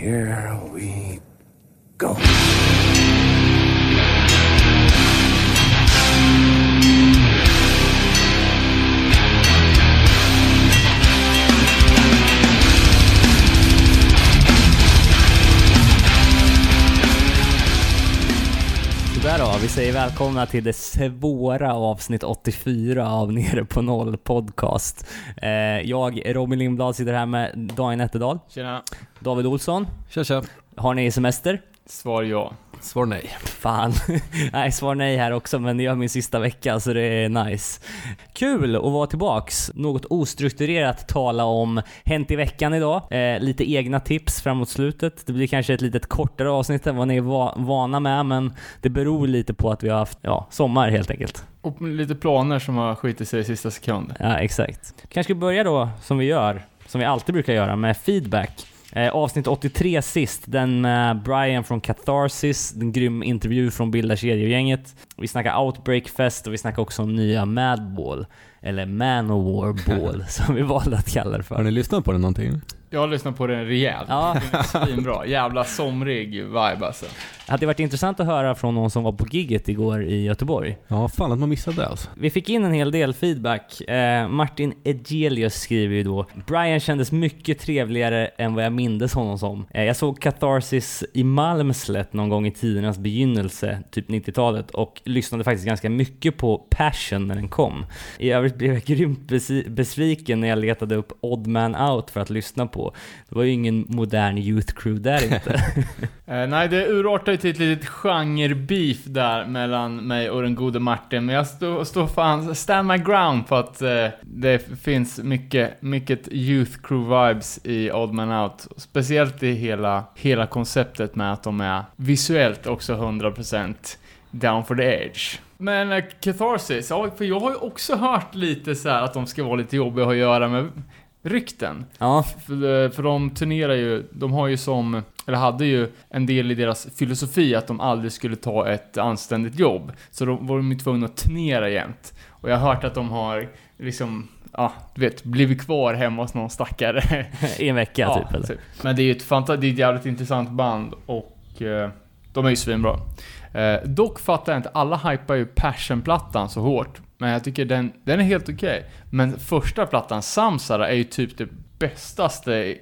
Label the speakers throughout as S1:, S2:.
S1: here we go.
S2: Säger välkomna till det svåra avsnitt 84 av Nere på Noll podcast. Eh, jag, Robin Lindblad, sitter här med Daniel Nätterdal,
S3: Tjena.
S2: David Olsson.
S4: Tja tja.
S2: Har ni semester?
S3: Svar ja.
S4: Svar nej.
S2: Fan. nej, svar nej här också, men det är min sista vecka så det är nice. Kul att vara tillbaks. Något ostrukturerat tala om Hänt i veckan idag. Eh, lite egna tips framåt slutet. Det blir kanske ett litet kortare avsnitt än vad ni är va- vana med, men det beror lite på att vi har haft, ja, sommar helt enkelt.
S3: Och lite planer som har skitit sig i sista sekund.
S2: Ja, exakt. Kanske börja då, som vi gör, som vi alltid brukar göra, med feedback. Eh, avsnitt 83 sist, den med Brian från Catharsis, en grym intervju från Bilda kedjegänget. Vi snackar Outbreak Fest och vi snackar också om nya Madball, eller Manowar Ball, som vi valde att kalla det
S4: Har
S2: för.
S4: ni lyssnat på den någonting?
S3: Jag har lyssnat på den rejält.
S2: Ja,
S3: Svinbra. Jävla somrig vibe alltså.
S2: det hade varit intressant att höra från någon som var på gigget igår i Göteborg.
S4: Ja, fan att man missade det alltså.
S2: Vi fick in en hel del feedback. Eh, Martin Egelius skriver ju då Brian kändes mycket trevligare än vad jag mindes honom som. Eh, jag såg Catharsis i Malmslätt någon gång i tidernas begynnelse, typ 90-talet, och lyssnade faktiskt ganska mycket på Passion när den kom. I övrigt blev jag grymt bes- besviken när jag letade upp Odd Man Out för att lyssna på. Det var ju ingen modern youth crew där inte.
S3: Eh, nej, det urartar ju till ett litet genre-beef där mellan mig och den gode Martin, men jag står står fan, stand my ground på att eh, det finns mycket, mycket youth crew-vibes i Odd Man Out. Speciellt i hela, hela konceptet med att de är visuellt också 100% down for the edge. Men eh, Catharsis, ja, för jag har ju också hört lite så här att de ska vara lite jobbiga att göra med rykten.
S2: ja,
S3: För, för de turnerar ju, de har ju som, eller hade ju en del i deras filosofi att de aldrig skulle ta ett anständigt jobb. Så då var de ju tvungna att turnera jämt. Och jag har hört att de har liksom, ja, du vet, blivit kvar hemma hos någon stackare.
S2: i en vecka typ eller?
S3: Men det är ju ett, fanta- det är ett jävligt intressant band och eh, de är ju svinbra. Eh, dock fattar jag inte, alla hypar ju Passion-plattan så hårt. Men jag tycker den, den är helt okej. Men första plattan, Samsara, är ju typ det bästaste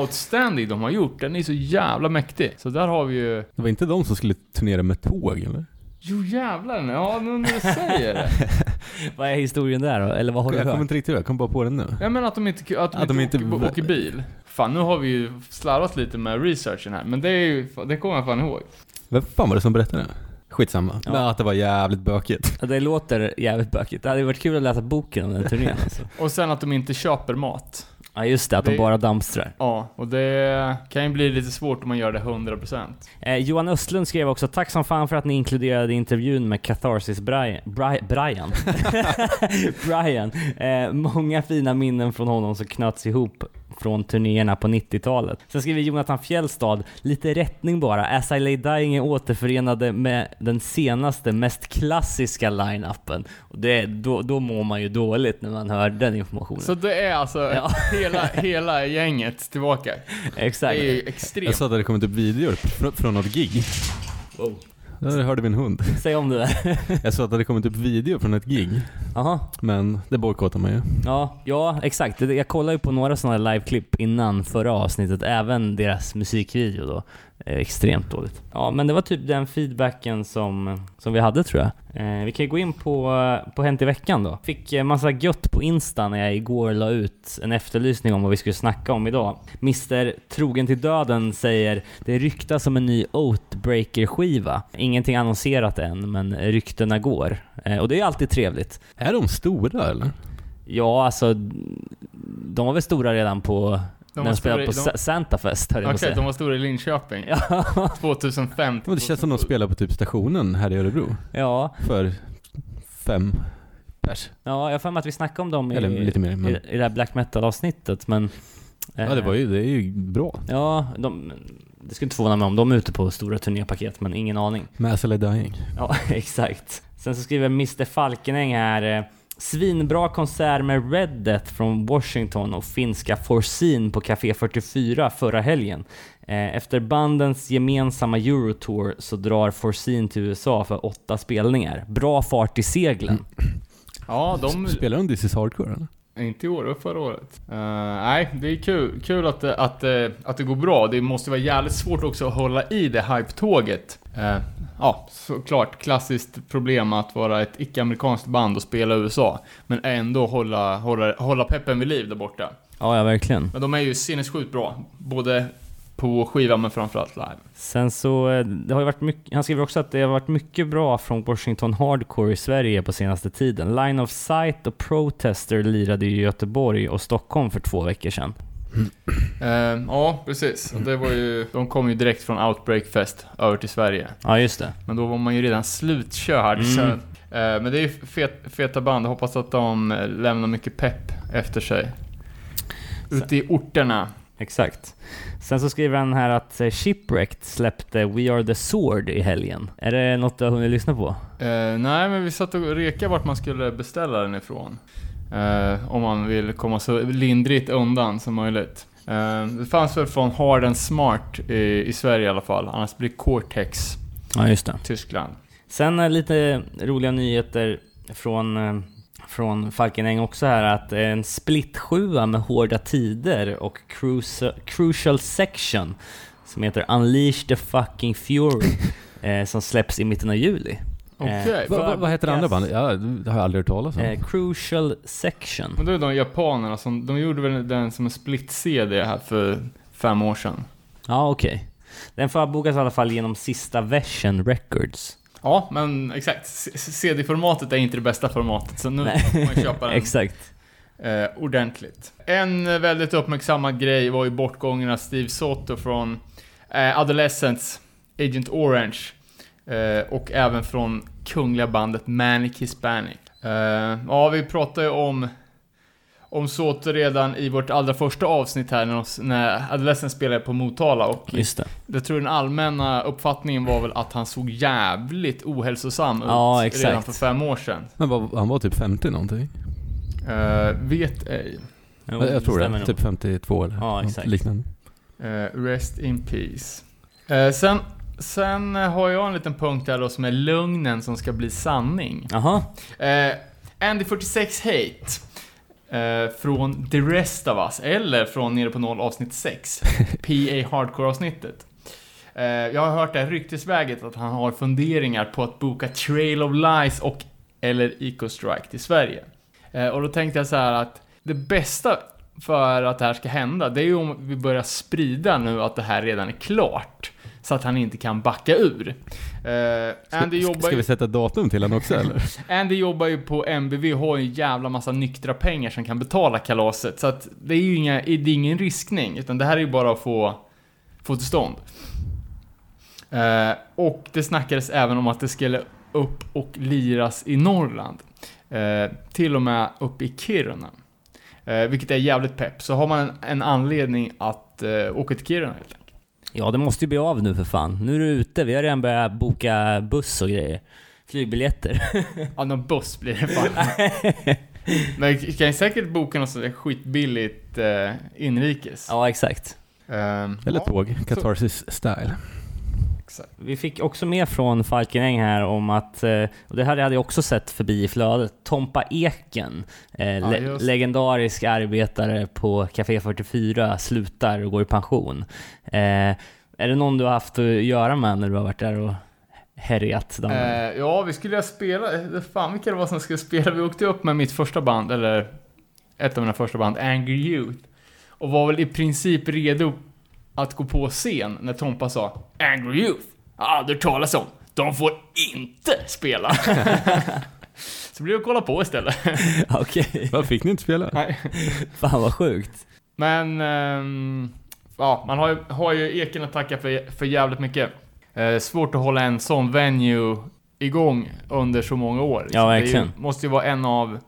S3: outstanding de har gjort. Den är så jävla mäktig. Så där har vi ju...
S4: Det var inte de som skulle turnera med tåg eller?
S3: Jo jävlar, ja nu när du säger det.
S2: Vad är historien där då? Eller vad har du
S4: jag kommer inte riktigt ihåg, jag kom bara på den nu.
S3: Jag menar att de inte, att de
S4: Att de
S3: inte,
S4: inte-
S3: åker, åker bil. Fan, nu har vi ju slarvat lite med researchen här. Men det är ju, det kommer jag fan ihåg.
S4: Vem fan var det som berättade det? Skitsamma.
S2: Ja.
S4: Men att det var jävligt bökigt.
S2: Ja, Det låter jävligt bökigt. Det hade varit kul att läsa boken om den turnén alltså.
S3: Och sen att de inte köper mat.
S2: Ja just det, att de
S3: Det-
S2: bara dammstrar.
S3: Ja, och det kan ju bli lite svårt om man gör det 100%.
S2: Eh, Johan Östlund skrev också Tack som fan för att ni inkluderade intervjun med Catharsis Brian. Bri- Brian. Brian. Eh, många fina minnen från honom som knöts ihop från turnéerna på 90-talet. Sen skriver Jonathan Fjällstad, lite rättning bara. As I Lay Dying är återförenade med den senaste, mest klassiska line-upen. Och det, då, då mår man ju dåligt när man hör den informationen.
S3: Så det är alltså
S2: Ja.
S3: hela, hela gänget tillbaka. Det
S2: Exakt.
S3: är ju
S4: Jag
S3: extremt.
S4: sa att det hade kommit upp videor fr- från något gig.
S2: Wow.
S4: Där hörde vi en hund.
S2: Säg om det där.
S4: Jag sa att det hade kommit upp video från ett gig.
S2: Jaha.
S4: Men det bojkottar man ju.
S2: Ja, ja exakt. Jag kollade ju på några sådana liveklipp innan förra avsnittet, även deras musikvideo då. Eh, Extremt dåligt. Ja, men det var typ den feedbacken som, som vi hade tror jag. Eh, vi kan ju gå in på, på Hänt i veckan då. Fick eh, massa gött på Insta när jag igår la ut en efterlysning om vad vi skulle snacka om idag. Mr Trogen till Döden säger det ryktas om en ny Oathbreaker-skiva. Ingenting annonserat än, men ryktena går. Eh, och det är alltid trevligt.
S4: Är de stora eller?
S2: Ja, alltså de var väl stora redan på
S3: De
S2: när
S3: var
S2: de spelade på
S3: stora i-
S2: Sa- Santa Fest, höll jag
S3: Okej,
S2: att
S3: de var stora i Linköping.
S2: Ja,
S3: 2005.
S4: Men det känns som de spelar på typ stationen här i Örebro.
S2: ja,
S4: För fem pers.
S2: ja, jag har för mig att vi snackade om dem i,
S4: Eller lite mer.
S2: i,
S4: Men,
S2: i det här black metal-avsnittet, men...
S4: ja, det, var ju, det är ju bra.
S2: Ja, de, det skulle inte förvåna mig om de är ute på stora turnépaket, men ingen aning.
S4: Med SLA Dying.
S2: Ja, exakt. Sen så skriver Mr Falkenäng här, eh, Svinbra konsert med Red Death från Washington och finska Forsin på Café 44 förra helgen. Eh, Efter bandens gemensamma Eurotour så drar Forsin till USA för åtta spelningar. Bra fart i seglen.
S3: Ja, de...
S4: Spelar de This is Hardcore eller?
S3: Inte i år, var förra året. Eh, nej, det är kul, kul att, det- att, att det går bra. Det måste vara jävligt svårt också att hålla i det hype-tåget. Eh, ja, såklart. Klassiskt problem att vara ett icke-amerikanskt band och spela i USA. Men ändå hålla, hålla, hålla peppen vid liv där borta.
S2: Ja, ja verkligen.
S3: Men de är ju sinnessjukt bra. Både på skiva men framförallt live.
S2: Sen så, eh, det har ju varit mycket, han skriver också att det har varit mycket bra från Washington Hardcore i Sverige på senaste tiden. Line of Sight och Protester lirade i Göteborg och Stockholm för två veckor sedan.
S3: Eh, ja, precis. Det var ju, de kom ju direkt från Outbreak Fest över till Sverige.
S2: Ja, just det.
S3: Men då var man ju redan slutkörd.
S2: Mm.
S3: Så, eh, men det är ju fet, feta band. Jag hoppas att de eh, lämnar mycket pepp efter sig. Ute i orterna.
S2: Exakt. Sen så skriver han här att eh, Shipwrecked släppte We Are The Sword i helgen. Är det något du har hunnit lyssna på?
S3: Eh, nej, men vi satt och rekade vart man skulle beställa den ifrån. Eh, om man vill komma så lindrigt undan som möjligt. Eh, det fanns väl från Hard and Smart i, i Sverige i alla fall. Annars blir Cortex,
S2: Ja, just det.
S3: Tyskland.
S2: Sen lite roliga nyheter från, från Falkenäng också här att en split sjua med Hårda Tider och Crucial, Crucial Section som heter Unleash the fucking Fury eh, som släpps i mitten av juli.
S3: Okej.
S2: Eh,
S4: Vad va, vad heter det andra
S2: Yes.
S4: bandet? Ja, det har jag aldrig hört talas om.
S2: Eh, Crucial Section.
S3: Men då är de japanerna som, de gjorde väl den som en split-CD här för fem år sedan.
S2: Ja, okej. Den förbokas i alla fall genom sista version Records.
S3: Ja, men exakt. CD-formatet är inte det bästa formatet, så nu
S2: Nej.
S3: får man köpa den
S2: Exakt.
S3: eh, ordentligt. En eh, väldigt uppmärksammad grej var ju bortgången av Steve Soto från eh, Adolescents, Agent Orange, eh, och även från kungliga bandet Manic Hispanic. Eh, ja, vi pratade ju om om Soto redan i vårt allra första avsnitt här när, de- när Adolescents spelade på Motala och
S2: Just det.
S3: jag tror den allmänna uppfattningen var väl att han såg jävligt ohälsosam ut
S2: Ja, exakt.
S3: redan för fem år sedan.
S4: Men vad, han var typ 50 någonting?
S3: Eh, vet ej.
S2: Jo,
S4: jag tror det.
S2: nog.
S4: Typ 52 eller
S2: Ja,
S4: något
S2: exakt.
S4: liknande.
S3: Eh, rest in peace. Eh, sen, sen har jag en liten punkt där då som är lögnen som ska bli sanning.
S2: Jaha.
S3: Eh, Andy 46 Hate. Eh, från The Rest of Us, eller från Nere på Noll avsnitt 6. PA Hardcore avsnittet. Eh, jag har hört det här ryktesväget att han har funderingar på att boka Trail of Lies och eller Eco Strike till Sverige. Eh, och då tänkte jag så här att det bästa för att det här ska hända, det är ju om vi börjar sprida nu att det här redan är klart. Så att han inte kan backa ur. Eh, Andy
S4: Ska,
S3: jobbar
S4: ska vi sätta datum till han också eller?
S3: Andy jobbar ju på MBV och har en jävla massa nyktra pengar som kan betala kalaset. Så att det är ju inga, det är ingen riskning, utan det här är ju bara att få, få till stånd. Eh, och det snackades även om att det skulle upp och liras i Norrland. Eh, till och med upp i Kiruna. Eh, vilket är jävligt pepp. Så har man en, en anledning att åka till Kiruna helt enkelt.
S2: Ja, det måste ju bli av nu för fan. Nu är du ute. Vi har redan börjat boka buss och grejer. Flygbiljetter.
S3: Ja, någon buss blir det fan. Men vi kan ju säkert boka något sådär skitbilligt eh, inrikes.
S2: ja, exakt.
S3: Ehm,
S4: Eller
S3: ja,
S4: tåg, Catharsis style.
S3: Exakt.
S2: Vi fick också med från Falkenäng här om att, eh, och det här hade jag också sett förbi i flödet, Tompa Eken, eh, le-
S3: just.
S2: legendarisk arbetare på Café 44, slutar och går i pension. Eh, är det någon du har haft att göra med när du har varit där och härjat?
S3: Eh, ja, vi skulle spela, fan vilka det var som skulle spela. Vi åkte upp med mitt första band, eller ett av mina första band, Angry Youth. Och var väl i princip redo att gå på scen när Tompa sa Angry Youth? Ja, ah, det talas om. De får inte spela. Så blev det att kolla på istället.
S2: Okej,
S4: Vad fick ni inte spela?
S3: Nej.
S2: fan vad sjukt.
S3: Men, ehm, ja, man har ju, har ju Eken att tacka för, för jävligt mycket. Eh, svårt att hålla en sån venue igång under så många år.
S2: Ja,
S3: det är
S2: verkligen.
S3: ju, måste ju vara en av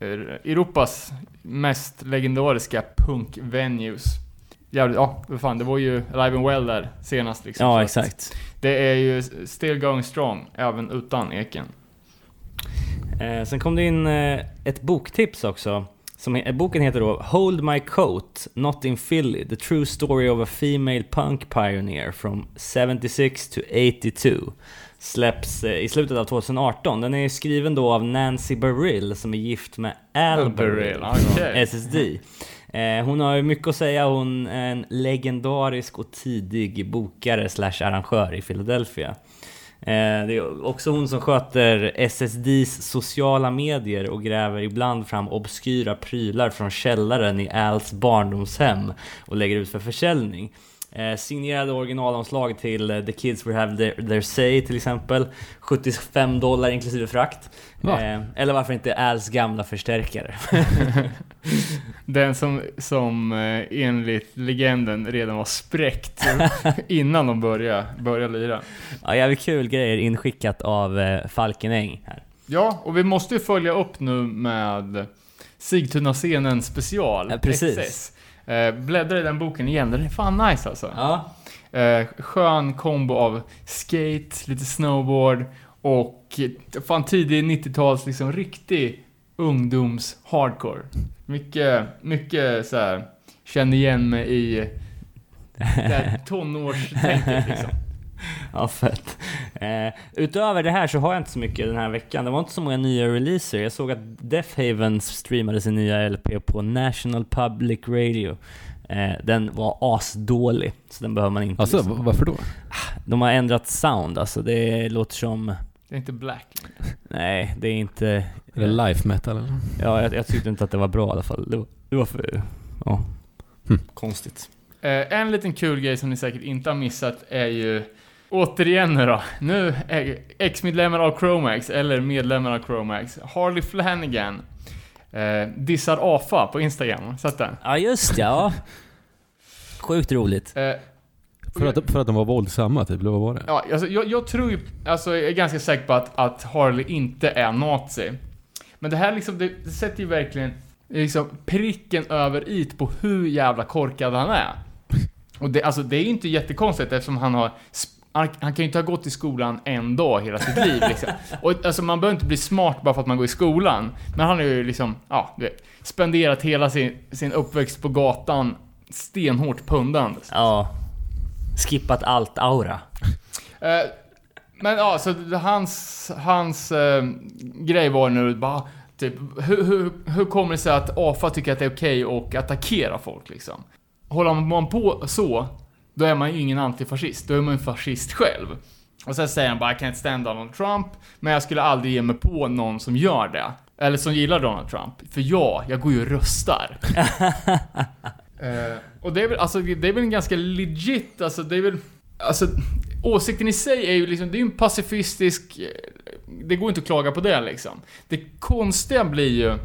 S3: eh, Europas mest legendariska punk-venues. Jävligt, ja, vad fan, det var ju Alive and Well där senast liksom.
S2: Ja, exakt.
S3: Det är ju still going strong, även utan Eken.
S2: Eh, sen kom det in eh, ett boktips också. Som, boken heter då Hold My Coat, Not in Philly, The True Story of a Female Punk Pioneer from 76 to 82. Släpps eh, i slutet av 2018. Den är skriven då av Nancy Beryl som är gift med Al
S3: okej.
S2: från SSD. Eh, hon har ju mycket att säga, hon är en legendarisk och tidig bokare slash arrangör i Philadelphia. Eh, det är också hon som sköter SSDs sociala medier och gräver ibland fram obskyra prylar från källaren i Als barndomshem och lägger ut för försäljning. Eh, signerade originalomslag till The Kids Will Have Their, their Say till exempel. 75 dollar inklusive frakt.
S4: Va?
S2: Eller varför inte Als gamla förstärkare.
S3: Den som, som eh, enligt legenden redan var spräckt innan de började, började lira.
S2: ja, jävligt kul grejer inskickat av eh, Falkenäng här.
S3: Ja, och vi måste ju följa upp nu med Sigtuna-scenen special.
S2: Ja, precis.
S3: XS. Eh, bläddra i den boken igen, den är fan nice alltså.
S2: Ja.
S3: Skön kombo av skate, lite snowboard och fan tidig 90-tals liksom riktig ungdoms hardcore. Mycket, mycket så här känner igen mig i det här tonårstänket liksom.
S2: Ja, fett. Eh, utöver det här så har jag inte så mycket den här veckan. Det var inte så många nya releaser. Jag såg att Death Haven streamade sin nya LP på National Public Radio. Eh, den var asdålig, så den behöver man inte
S4: Alltså,
S2: lyssna på.
S4: varför då?
S2: De har ändrat sound, alltså det låter som...
S3: Det är inte black längre.
S2: Nej, det är inte...
S4: Är det life metal eller?
S2: Ja, jag, jag tyckte inte att det var bra i alla fall. Det var, det var för... Ja.
S4: Hm.
S2: Konstigt.
S3: Eh, en liten kul grej som ni säkert inte har missat är ju Återigen nu då. Nu är ex-medlemmar av Chromax, eller medlemmar av Chromax, Harley Flanagan, eh, dissar AFA på Instagram. Sett den?
S2: Ja, just ja. Sjukt roligt.
S3: Eh,
S4: För att, för att de var våldsamma typ, eller vad var det?
S3: Ja, alltså, jag, jag tror ju, alltså jag är ganska säker på att, att Harley inte är nazi. Men det här liksom, det, det sätter ju verkligen liksom pricken över it på hur jävla korkad han är. Och det, alltså, det är ju inte jättekonstigt eftersom han har han, han kan ju inte ha gått i skolan en dag hela sitt liv liksom. Och alltså man behöver inte bli smart bara för att man går i skolan. Men han har ju liksom, ja, du vet, spenderat hela sin, sin uppväxt på gatan stenhårt pundande.
S2: Ja. Skippat allt aura.
S3: Eh, men ja, så hans, hans eh, grej var nu bara, typ, hur, hur, hur kommer det sig att AFA tycker att det är okej att attackera folk liksom? Håller man på så, då är man ju ingen antifascist, då är man en fascist själv. Och sen säger han bara, I can't stand Donald Trump, men jag skulle aldrig ge mig på någon som gör det. Eller som gillar Donald Trump. För ja, jag går ju och röstar. Eh, och det är väl, alltså, det är väl en ganska legit, alltså det är väl, alltså åsikten i sig är ju liksom, det är ju en pacifistisk, eh, det går inte att klaga på det liksom. Det konstiga blir ju,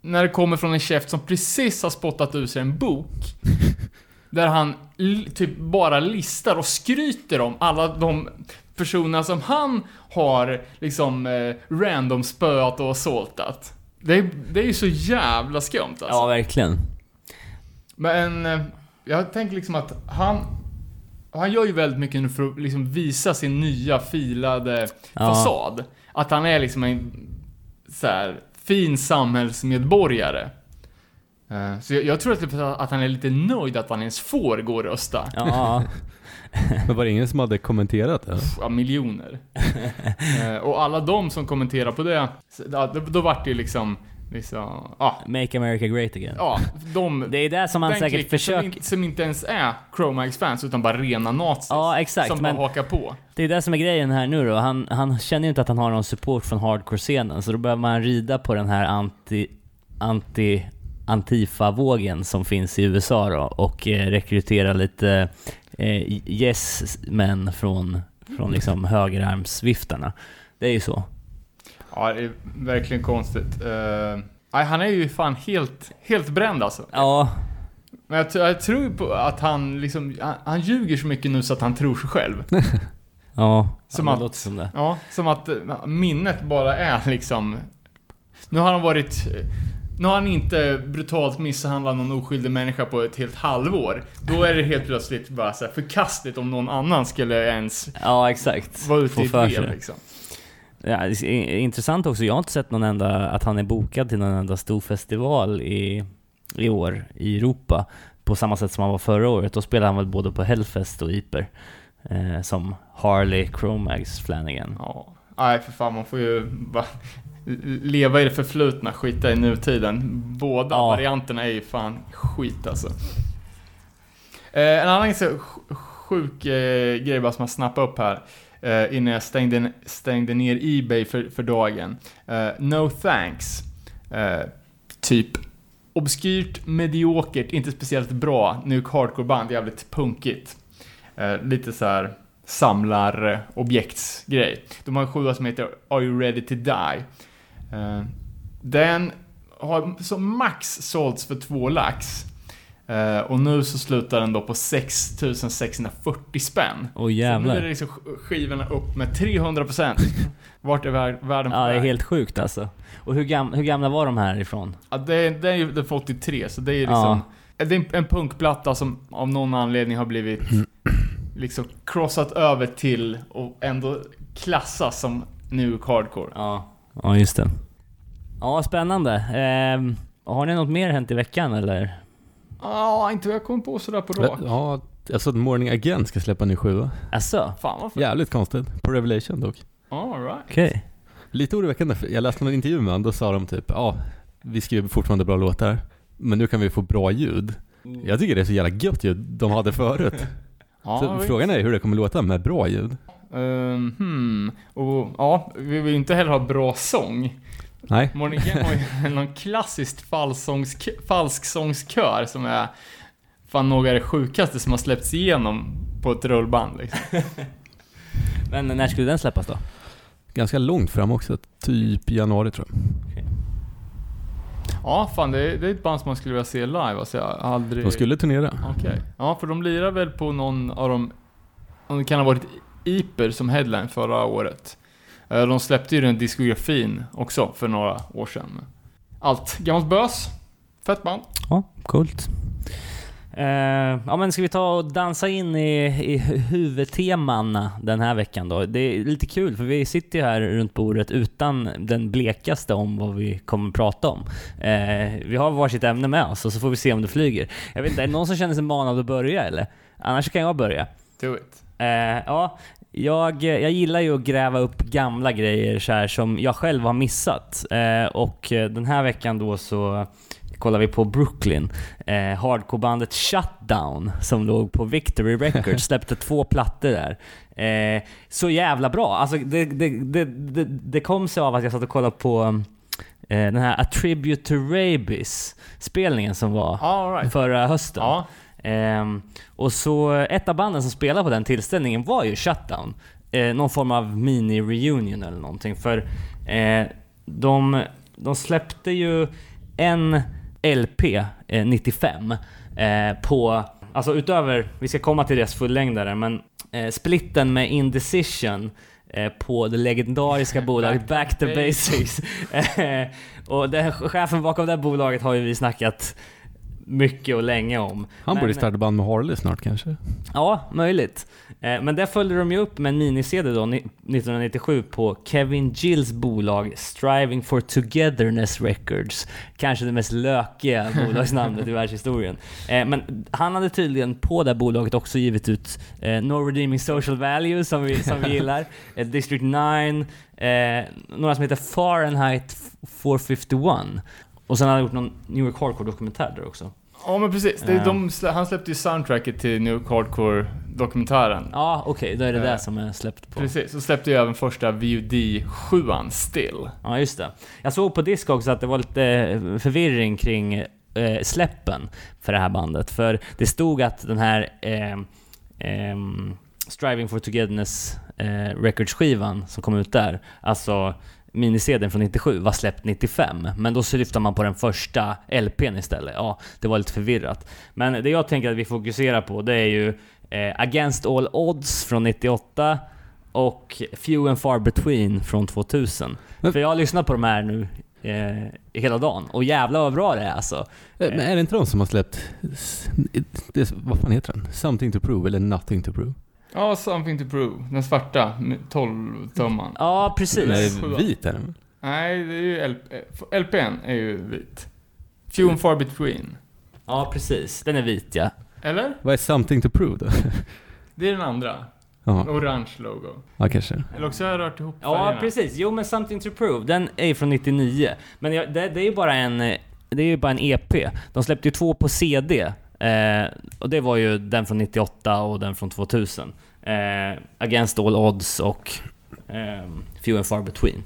S3: när det kommer från en chef som precis har spottat ur sig en bok, där han typ bara listar och skryter om alla de personerna som han har liksom eh, random spöat och assaultat. Det är, det är ju så jävla skumt alltså.
S2: Ja, verkligen.
S3: Men eh, jag tänker liksom att han... Han gör ju väldigt mycket nu för att liksom visa sin nya filade
S2: Ja.
S3: fasad. Att han är liksom en så här, fin samhällsmedborgare. Eh, Så jag, jag tror att, att han är lite nöjd att han ens får gå och rösta.
S2: Ja,
S4: Men var det ingen som hade kommenterat det?
S3: Ja, miljoner. Eh, Och alla de som kommenterar på det, då, då vart det ju liksom, liksom, ja.
S2: Make America Great Again.
S3: Ja, de...
S2: Det är det som man
S3: den
S2: säkert
S3: som,
S2: försöker...
S3: inte, som inte ens är Chromax-fans, utan bara rena nazis.
S2: Ja, exakt,
S3: Som
S2: men-
S3: bara hakar på.
S2: Det är det som är grejen här nu då. Han, han känner ju inte att han har någon support från hardcore-scenen, så då behöver man rida på den här anti... anti Antifa-vågen som finns i USA då och eh, rekrytera lite eh, yes-män från, från liksom högerarmsviftarna. Det är ju så.
S3: Ja, det är verkligen konstigt. Nej, han är ju fan helt, helt bränd alltså.
S2: Ja,
S3: Men jag, jag tror på att han liksom, han, han ljuger så mycket nu så att han tror sig själv.
S2: ja.
S3: Som
S2: ja,
S3: att-
S2: det låter som det.
S3: Ja, som att eh, minnet bara är liksom... Nu har han varit... Nu har han inte brutalt misshandlat någon oskyldig människa på ett helt halvår. Då är det helt plötsligt bara så här förkastligt om någon annan skulle ens
S2: Ja, exakt.
S3: vara ute
S2: Få
S3: i ett liksom.
S2: Ja, intressant också, jag har inte sett någon enda, att han är bokad till någon enda stor festival i, i år i Europa på samma sätt som han var förra året. Då spelade han väl både på Hellfest och Iper eh, som Harley Chromags Flanagan.
S3: Ja. Nej, för fan, man får ju bara leva i det förflutna, skita i nutiden. Båda
S2: Ja.
S3: varianterna är ju fan skit alltså. Eh, en annan så sj- sjuk eh, grej bara som jag snappade upp här eh, innan jag stängde, stängde ner Ebay för, för dagen. Eh, no thanks. Eh, typ obskyrt, mediokert, inte speciellt bra, nu Hardcore-band, jävligt punkigt. Eh, lite så här samlarobjektsgrej. Eh, De har en sjua som heter Are You Ready To Die? Eh, den har som max sålts för två lax. Eh, och nu så slutar den då på 6640 spänn.
S2: Åh
S3: Så nu är
S2: jävlar.
S3: liksom sk- skivorna upp med 300%. Vart är vär- världen på
S2: Ja, det är helt sjukt alltså. Och hur, gam, hur gamla var de här ifrån?
S3: Ja, det, är- det är ju det är från 83, så det är liksom...
S2: Ja.
S3: Det är en, en punkplatta som av någon anledning har blivit liksom crossat över till och ändå klassas som nu hardcore.
S2: Ja. Ja, just det. Ja, spännande. Ehm, har ni något mer hänt i veckan eller?
S3: Ja, inte vad jag kom på sådär på rak.
S4: Ja, jag såg att Morning Again ska släppa en ny sjua.
S2: Asså?
S3: Fan vad fett.
S4: Jävligt konstigt. På Revelation dock.
S3: All right.
S2: Okej.
S4: Lite oroväckande, för jag läste någon intervju med honom, då sa de typ ja, vi skriver fortfarande bra låtar, men nu kan vi få bra ljud. Jag tycker det är så jävla gött ljud de hade förut.
S3: Ja,
S4: så
S3: visst.
S4: frågan är hur det kommer låta med bra ljud.
S3: Ehm, hmm. Och ja, vi vill ju inte heller ha bra sång.
S4: Nej.
S3: Morning Again har ju någon klassiskt falsångsk, falsksångskör som är fan några av det sjukaste som har släppts igenom på ett rullband liksom.
S2: Men när skulle den släppas då?
S4: Ganska långt fram också, typ januari tror jag.
S3: Ja, fan det är, det är ett band som man skulle vilja se live. Alltså jag har aldrig...
S4: De skulle turnera.
S3: Okej. Ja, för de lirar väl på någon av de... Om det kan ha varit Iper som headline förra året. Eh, De släppte ju den diskografin också för några år sedan. Allt gammalt bös. Fett band.
S2: Ja, coolt. Eh, ja men ska vi ta och dansa in i, i huvudtemana den här veckan då? Det är lite kul för vi sitter ju här runt bordet utan den blekaste om vad vi kommer prata om. Eh, vi har varsitt ämne med oss och så får vi se om det flyger. Jag vet inte, är det någon som känner sig manad att börja eller? Annars kan jag börja.
S3: Do it.
S2: Eh, ja, jag, jag gillar ju att gräva upp gamla grejer så här som jag själv har missat. Eh, och eh, den här veckan då så kollar vi på Brooklyn. Eh, Hardcore-bandet Shutdown som låg på Victory Records, släppte två plattor där. Eh, så jävla bra! Alltså det, det, det, det, det kom sig av att jag satt och kollade på eh, den här A Tribute to Rabies spelningen som var
S3: right.
S2: förra hösten.
S3: Ja.
S2: Ehm, och så ett av banden som spelade på den tillställningen var ju Shutdown. Eh, någon form av mini-reunion eller någonting. För eh, de, de släppte ju en LP eh, 95 eh, på, alltså utöver, vi ska komma till deras fullängdare, men eh, splitten med Indecision eh, på det legendariska bolaget Back to Basics. Eh, och den, chefen bakom det här bolaget har ju vi snackat mycket och länge om.
S4: Han
S2: Men-
S4: borde starta band med Harley snart kanske.
S2: Ja, möjligt. Eh, Men där följde de ju upp med en mini-CD då, ni- 1997 på Kevin Gills bolag Striving for Togetherness Records. Kanske det mest lökiga bolagsnamnet i världshistorien. Eh, Men han hade tydligen på det bolaget också givit ut eh, No Redeeming Social Values som vi, som vi gillar, District 9, eh, några som heter Fahrenheit 451. Och sen har han gjort någon New York Hardcore-dokumentär där också.
S3: Ja men precis. Det är de, slä- han släppte ju soundtracket till New Hardcore-dokumentären.
S2: Ja, okej, då är det
S3: Eh,
S2: det som är släppt på.
S3: Precis, och släppte ju även första VOD 7 Still.
S2: Ja, just det. Jag såg på disk också att det var lite eh, förvirring kring eh, släppen för det här bandet. För det stod att den här eh, ehm, Striving for Togetherness eh, Records-skivan som kom ut där, alltså minisedeln från 97 var släppt 95, men då syftar man på den första LPn istället. Ja, det var lite förvirrat. Men det jag tänker att vi fokuserar på, det är ju eh, Against All Odds från 98 och Few and Far Between från 2000.
S4: Men-
S2: För jag har lyssnat på de här nu eh, hela dagen, och jävlar vad bra det är alltså.
S4: Eh, Men är det inte de som har släppt, det, vad fan heter den? Something to prove eller Nothing to prove?
S3: Ja, Something to Prove. Den svarta, 12-tumman.
S2: Ja, precis.
S4: Nej, vit är den.
S3: Nej, det är ju LP, LPn är ju vit. Few and far between.
S2: Ja, precis. Den är vit ja.
S3: Eller?
S4: Vad är something to prove då?
S3: Det är den andra.
S4: Ja,
S3: Orange logo.
S4: ja kanske.
S3: Eller också har jag rört ihop
S2: Ja,
S3: färgerna.
S2: precis. Jo, men Something to Prove, den är ju från 99. Men det, det är ju bara en... eh, Det är ju bara en EP. De släppte ju två på CD. Eh, och det var ju den från 98 och den från 2000. Eh, Against All Odds och eh, Few and Far Between.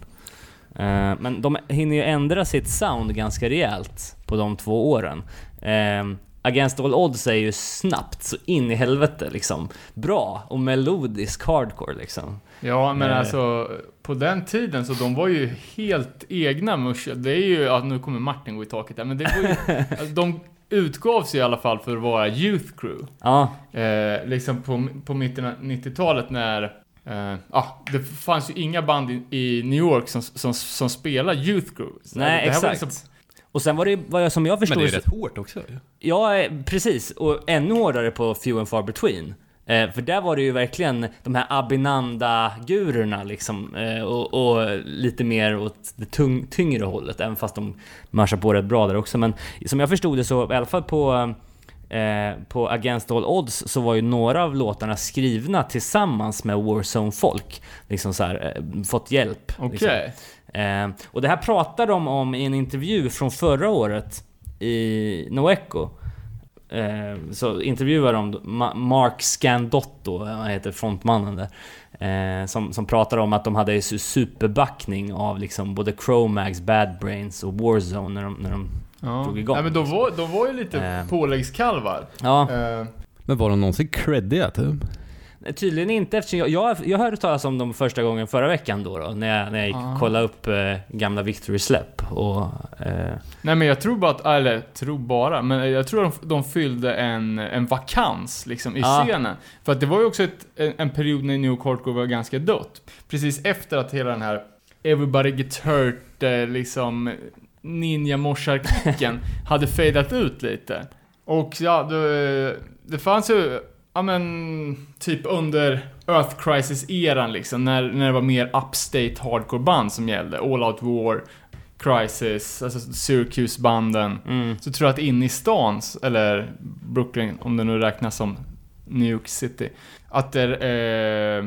S2: Eh, men de hinner ju ändra sitt sound ganska rejält på de två åren. Eh, Against All Odds är ju snabbt så in i helvete liksom. Bra och melodisk hardcore liksom.
S3: Ja, men
S2: Eh.
S3: alltså på den tiden så de var ju helt egna musha. Det är ju, ja, nu kommer Martin gå i taket där, men det var ju, alltså, de utgavs ju i alla fall för att vara Youth Crew.
S2: Ja,
S3: Eh, liksom på, på mitten av 90-talet när eh, ah, det fanns ju inga band i, i New York som, som, som spelade Youth Crew. Så
S2: nej
S3: det här var
S2: exakt.
S3: liksom-
S2: Och sen var det ju, vad jag, som jag
S4: Men
S2: förstod
S4: det är
S2: så-
S4: rätt hårt också ju.
S2: Ja, eh, precis. Och ännu hårdare på Few and Far Between. Eh, för där var det ju verkligen de här Abinanda-gurorna liksom. Eh, och, och lite mer åt det tung, tyngre hållet, även fast de marschar på rätt bra där också. Men som jag förstod det så, i alla fall på, eh, på Against All Odds, så var ju några av låtarna skrivna tillsammans med Warzone-folk. Liksom så här, eh, fått hjälp.
S3: Okej.
S2: Liksom. Eh, och det här pratar de om i en intervju från förra året i Noeco. Eh, så intervjuar de Ma- Mark Scandotto, han heter frontmannen där. Eh, som, som pratar om att de hade su- superbackning av liksom både Chromax, Bad Brains och Warzone när de, när de
S3: Ja.
S2: drog igång,
S3: Nej, men de var, de var ju lite
S2: Eh.
S3: påläggskalvar.
S2: Ja,
S3: Eh,
S4: Men var de någonsin creddiga typ?
S2: Tydligen inte eftersom jag, jag, jag hörde talas om dem första gången förra veckan då, då när, jag, när jag gick
S3: Ah.
S2: och kollade upp eh, gamla Victory Släpp och... Eh,
S3: Nej men jag tror bara att, eller tror bara, men jag tror de, de fyllde en, en vakans liksom i
S2: Ja.
S3: scenen. För att det var ju också ett, en, en period när New Hardcore var ganska dött. Precis efter att hela den här Everybody Gets Hurt, eh, liksom ninja morsar hade fadat ut lite. Och ja, det, det fanns ju, ja men, typ under Earth Crisis-eran liksom, när, när det var mer upstate hardcore-band som gällde. All Out War, Crisis, alltså Syracuse-banden.
S2: mm.
S3: Så tror jag att inne i stan, eller Brooklyn, om det nu räknas som New York City, att det, eh,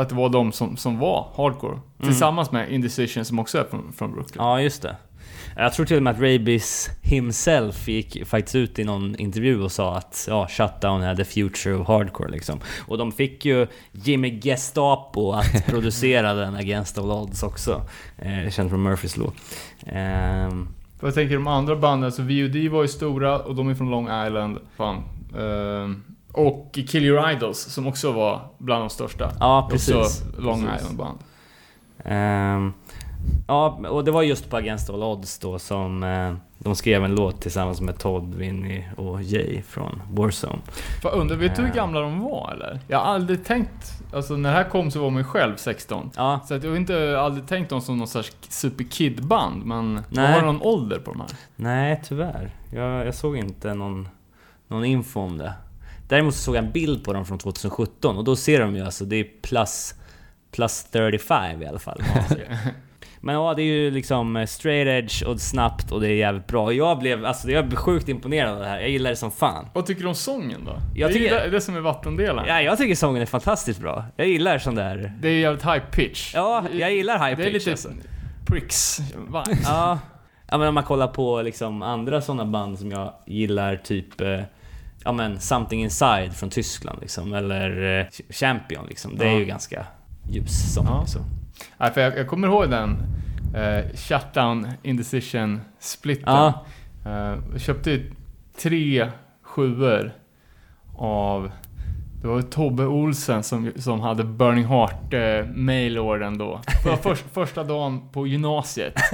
S3: att det var de som, som var hardcore. Tillsammans med Indecision som också är från, från Brooklyn.
S2: Ja, just det. Jag tror till och med att Rabies himself gick faktiskt ut i någon intervju och sa att ja, Shutdown är the future of hardcore liksom. Och de fick ju Jimmy Gestapo att producera den Against All Odds också. Eh, känd från Murphys Law.
S3: För jag tänker de andra banden, så VOD var ju stora och de är från Long Island. Fan. Ehm, och Kill Your Idols som också var bland de största.
S2: ja, precis.
S3: Också Long
S2: Precis.
S3: Island band.
S2: Ehm, ja, och det var just på Against All Odds då som eh, de skrev en låt tillsammans med Todd, Vinny och Jay från Warzone.
S3: Fan, undrar, vet du hur
S2: Ja.
S3: gamla de var eller? Jag har aldrig tänkt, alltså när det här kom så var man ju själv 16.
S2: Ja,
S3: Så att jag har inte aldrig tänkt dem som någon sorts superkid-band, men
S2: Nej.
S3: har någon ålder på de här?
S2: Nej, tyvärr. Jag, jag såg inte någon, någon info om det. Däremot så såg jag en bild på dem från 2017 och då ser de ju alltså, det är plus, plus 35 i alla fall. Men ja, det är ju liksom eh, straight edge och snabbt och det är jävligt bra. Jag blev, alltså jag blev sjukt imponerad av det här. Jag gillar det som fan.
S3: Vad tycker du om sången då?
S2: Jag
S3: det
S2: tycker-
S3: är ju det, det som är vattendelaren.
S2: Ja, jag tycker sången är fantastiskt bra. Jag gillar sån där...
S3: Det är jävligt high pitch.
S2: Ja, jag gillar high
S3: Det är
S2: pitch
S3: lite
S2: alltså.
S3: pricks vibes.
S2: Ja. ja, men om man kollar på liksom andra såna band som jag gillar, typ eh, Ja men Something Inside från Tyskland liksom, eller eh, Champion liksom. Det är ju ganska ljus sång.
S3: Ja.
S2: Så.
S3: Nej, för jag, jag kommer ihåg den eh, Shutdown Indecision splitten.
S2: Ja,
S3: jag köpte ju tre sjuor av det var Tobbe Olsen som, som hade Burning Heart eh, mailorden då. Det var först, första dagen på gymnasiet.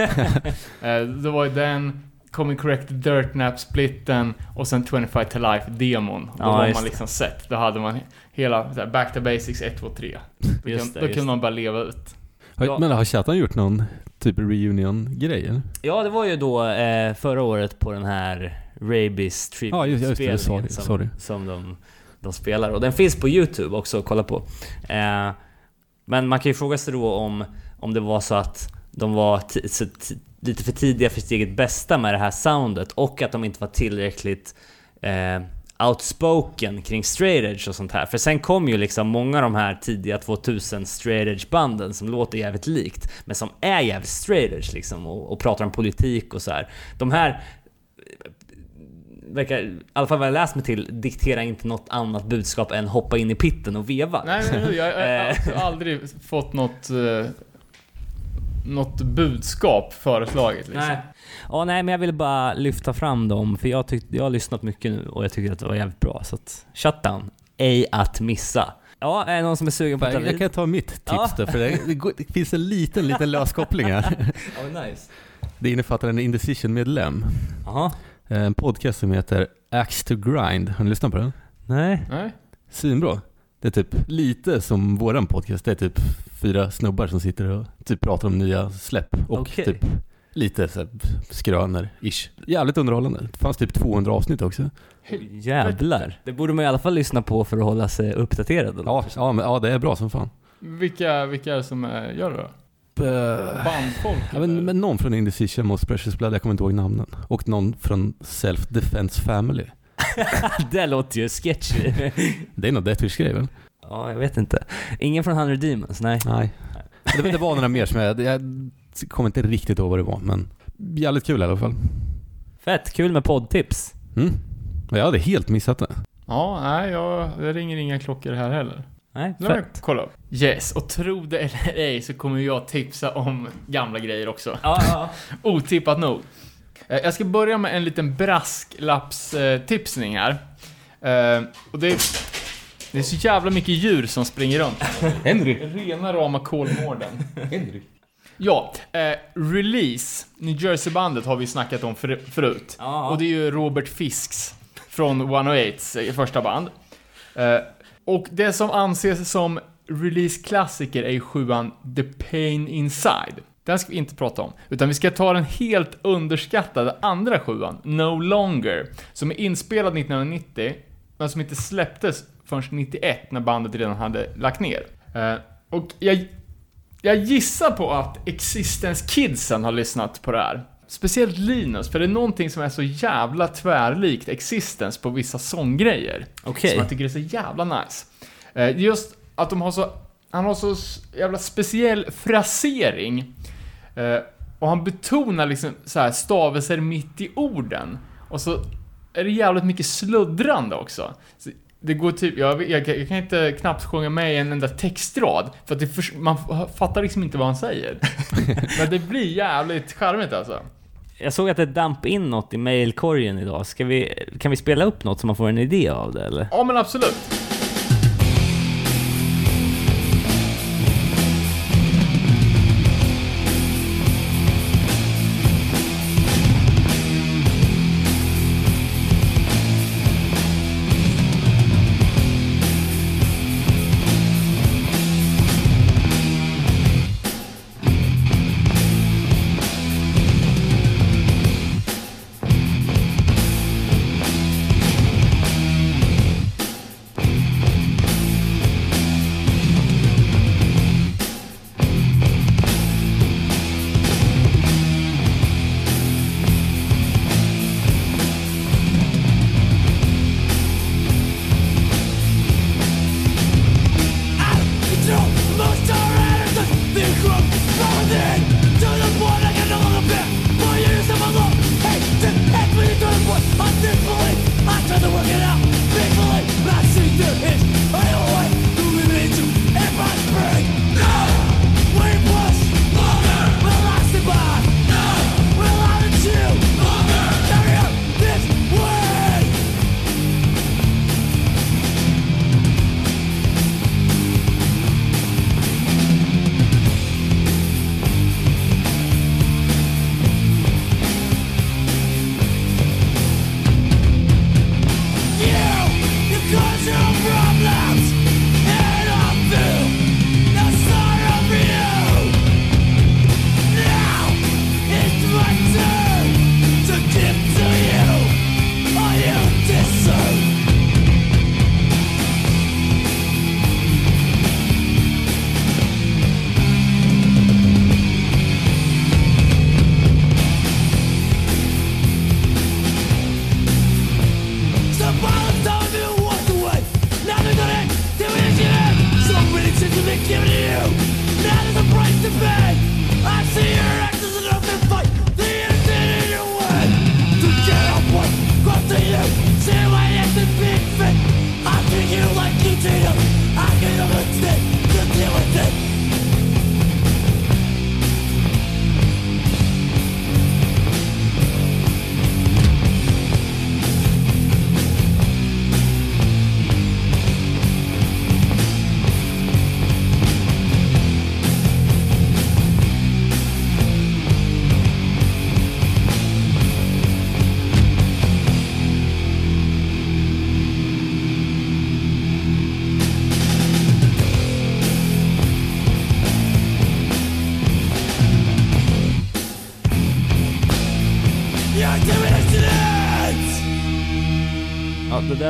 S3: eh, det var ju den, Coming Correct Dirt Nap splitten och sen 25 to Life demon. Då
S2: Ja,
S3: var man
S2: det.
S3: liksom sett. Då hade man hela här, Back to Basics 1, 2, 3. Då,
S2: Just
S3: kan,
S2: det,
S3: då kunde man bara leva ut.
S2: Ja.
S4: Men har Chattan gjort någon typ reunion-grej
S2: ja det var ju då eh, förra året på den här Rabies tribute-spelningen
S4: sorry,
S2: som,
S4: sorry.
S2: som de, de spelar. Och den finns på YouTube också att kolla på. Eh, men man kan ju fråga sig då om, om det var så att de var lite för tidiga för sitt eget bästa med det här soundet och att de inte var tillräckligt eh, outspoken kring straight edge och sånt här. För sen kom ju liksom många av de här tidiga 2000 straight edge banden som låter jävligt likt, men som är jävligt straight edge liksom och, och pratar om politik och så här. De här eh, verkar, i alla fall vad jag läst mig till, diktera inte något annat budskap än hoppa in i pitten och veva.
S3: Nej, men nu, jag, jag, jag har aldrig fått något, eh, något budskap föreslaget liksom.
S2: Nej. Ja, nej, men jag ville bara lyfta fram dem, för jag, tyckte, jag har lyssnat mycket nu och jag tycker att det var jävligt bra. Så att, shutdown. Ej att missa. Ja, är det någon som är sugen på att ta
S4: Jag, jag
S2: vid?
S4: kan ta mitt tips
S2: Ja.
S4: då, för det, det, går, det finns en liten, liten lös koppling här.
S2: Oh, nice.
S4: Det innefattar en Indecision-medlem. En podcast som heter Axe to Grind. Har ni lyssnat på den?
S2: Nej.
S3: Nej?
S4: Svinbra. Det är typ lite som våran podcast. Det är typ fyra snubbar som sitter och typ pratar om nya släpp och
S2: Okej.
S4: typ lite så här skrönor-ish. Jävligt underhållande. Det fanns typ 200 avsnitt också.
S2: Jävlar. Det borde man i alla fall lyssna på för att hålla sig uppdaterad.
S4: Ja, ja, men, ja det är bra som fan.
S3: Vilka, vilka är det som eh, gör det då?
S4: Uh,
S3: Bandfolk?
S4: ja, men, men någon från Indecision och Precious Blood, jag kommer inte ihåg namnen. Och någon från Self Defense Family.
S2: det låter ju sketchy.
S4: Det är nog Deathwish-grej väl?
S2: ja, jag vet inte. Ingen från 100 Demons, nej.
S4: Nej. Det, det var några mer som jag, jag kommer inte riktigt ihåg vad det var, men jävligt kul i alla fall.
S2: Fett, kul med poddtips.
S4: Mm. Jag hade helt missat det.
S3: Ja, nej, jag, det ringer inga klockor här heller.
S2: Nej,
S3: Nu
S2: fett.
S3: kolla upp. Yes, och tro det eller ej så kommer jag tipsa om gamla grejer också.
S2: Ja, ja.
S3: Otippat nog. Eh, Jag ska börja med en liten brasklappstipsning här. Eh, Och det är, det är så jävla mycket djur som springer runt.
S4: Henry.
S3: Rena rama Kolmården. Ja, eh, Release, New Jersey-bandet har vi snackat om för, förut.
S2: Ja.
S3: Och det är ju Robert Fisks från 108s första band. Eh, och det som anses som release-klassiker är ju sjuan The Pain Inside. Den ska vi inte prata om, utan vi ska ta den helt underskattade andra sjuan, No Longer, som är inspelad 1990, men som inte släpptes förrän 91 när bandet redan hade lagt ner. Eh, och jag, jag gissar på att Existence Kidsen har lyssnat på det här. Speciellt Linus, för det är någonting som är så jävla tvärlikt Existence på vissa sånggrejer.
S2: Okej.
S3: Som jag tycker är så jävla nice. Eh, Just att de har så, han har så jävla speciell frasering. Eh, Och han betonar liksom så här stavelser mitt i orden. Och så är det jävligt mycket sluddrande också. Så det går typ, jag, jag, jag kan inte knappt sjunga med i en enda textrad, för att förs- man fattar liksom inte vad han säger. Men det blir jävligt charmigt alltså.
S2: Jag såg att det damp in något i mailkorgen idag. Ska vi, kan vi spela upp något så man får en idé av det eller?
S3: Ja men absolut.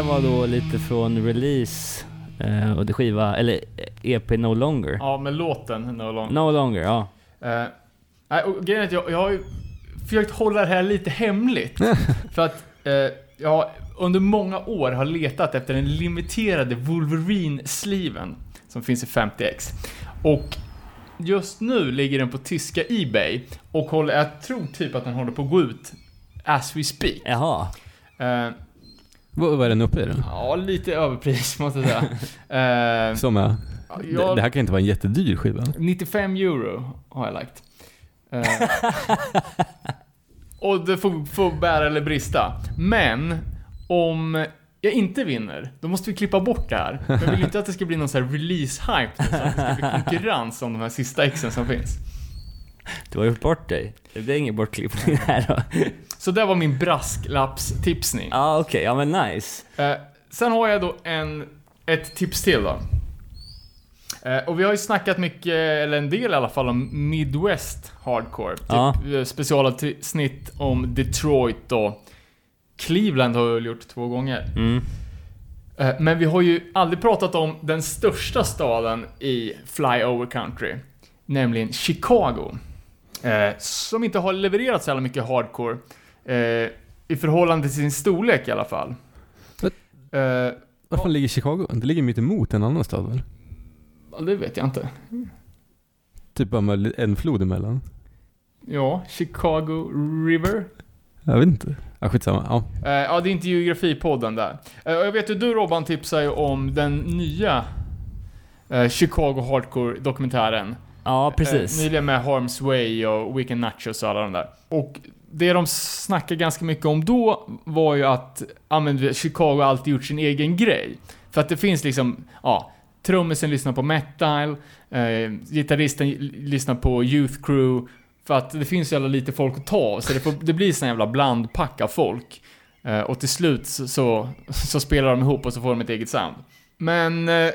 S2: Var då lite från release eh, och det skiva, eller EP No Longer.
S3: Ja, med låten No Longer.
S2: No Longer, ja.
S3: Eh, nej, och grejen är att jag, jag har ju försökt hålla det här lite hemligt. för att eh, jag under många år har letat efter den limiterade Wolverine-sliven som finns i 50X. Och just nu ligger den på tyska Ebay och håller, jag tror typ att den håller på att gå ut as we speak.
S2: Jaha.
S3: Eh,
S4: Vad är den uppe i då?
S3: ja, lite överpris måste jag säga. Eh,
S4: Som är...
S3: jag-
S4: Det, det här kan inte vara en jättedyr skiva.
S3: 95 euro har jag lagt. Eh, och det får, får bära eller brista. Men om jag inte vinner, då måste vi klippa bort det här. Jag vill inte att det ska bli någon sån här release-hype, så att det ska bli konkurrens om de här sista exen som finns.
S2: Du har gjort bort dig. Det blir ingen bortklippning här då.
S3: Så det var min brasklappstipsning.
S2: Ja, ah, okej. Ja, men nice.
S3: Eh, sen har jag då en, ett tips till då. Eh, och vi har ju snackat mycket, eller en del i alla fall, om Midwest Hardcore. Typ
S2: Ja.
S3: eh, specialavsnitt om Detroit och Cleveland har väl gjort två gånger.
S2: Mm.
S3: Eh, men vi har ju aldrig pratat om den största staden i Flyover Country. Nämligen Chicago. Eh, som inte har levererat så jävla mycket hardcore. Eh, I förhållande till sin storlek i alla fall. Eh,
S4: Var fan ligger Chicago? Det ligger mitt emot en annan stad väl?
S3: Ja, det vet jag inte.
S4: Typ bara med en flod emellan.
S3: Ja, Chicago River.
S4: Jag vet inte. Ja, skitsamma. Ja.
S3: Eh, ja, det är inte geografipodden där. Eh, jag vet ju, du Robban tipsar ju om den nya eh, Chicago Hardcore-dokumentären.
S2: Ja, precis.
S3: Eh, nyligen med Harm's Way och Weekend Nachos och alla de där. Och det de snackar ganska mycket om då var ju att ja, men, Chicago alltid gjort sin egen grej. För att det finns liksom, ja, trummisen lyssnar på metal, eh, gitarristen lyssnar på Youth Crew, för att det finns så jävla lite folk att ta så det, får, det blir sån jävla blandpack av folk. Eh, och till slut så, så, så spelar de ihop och så får de ett eget sound. Men eh,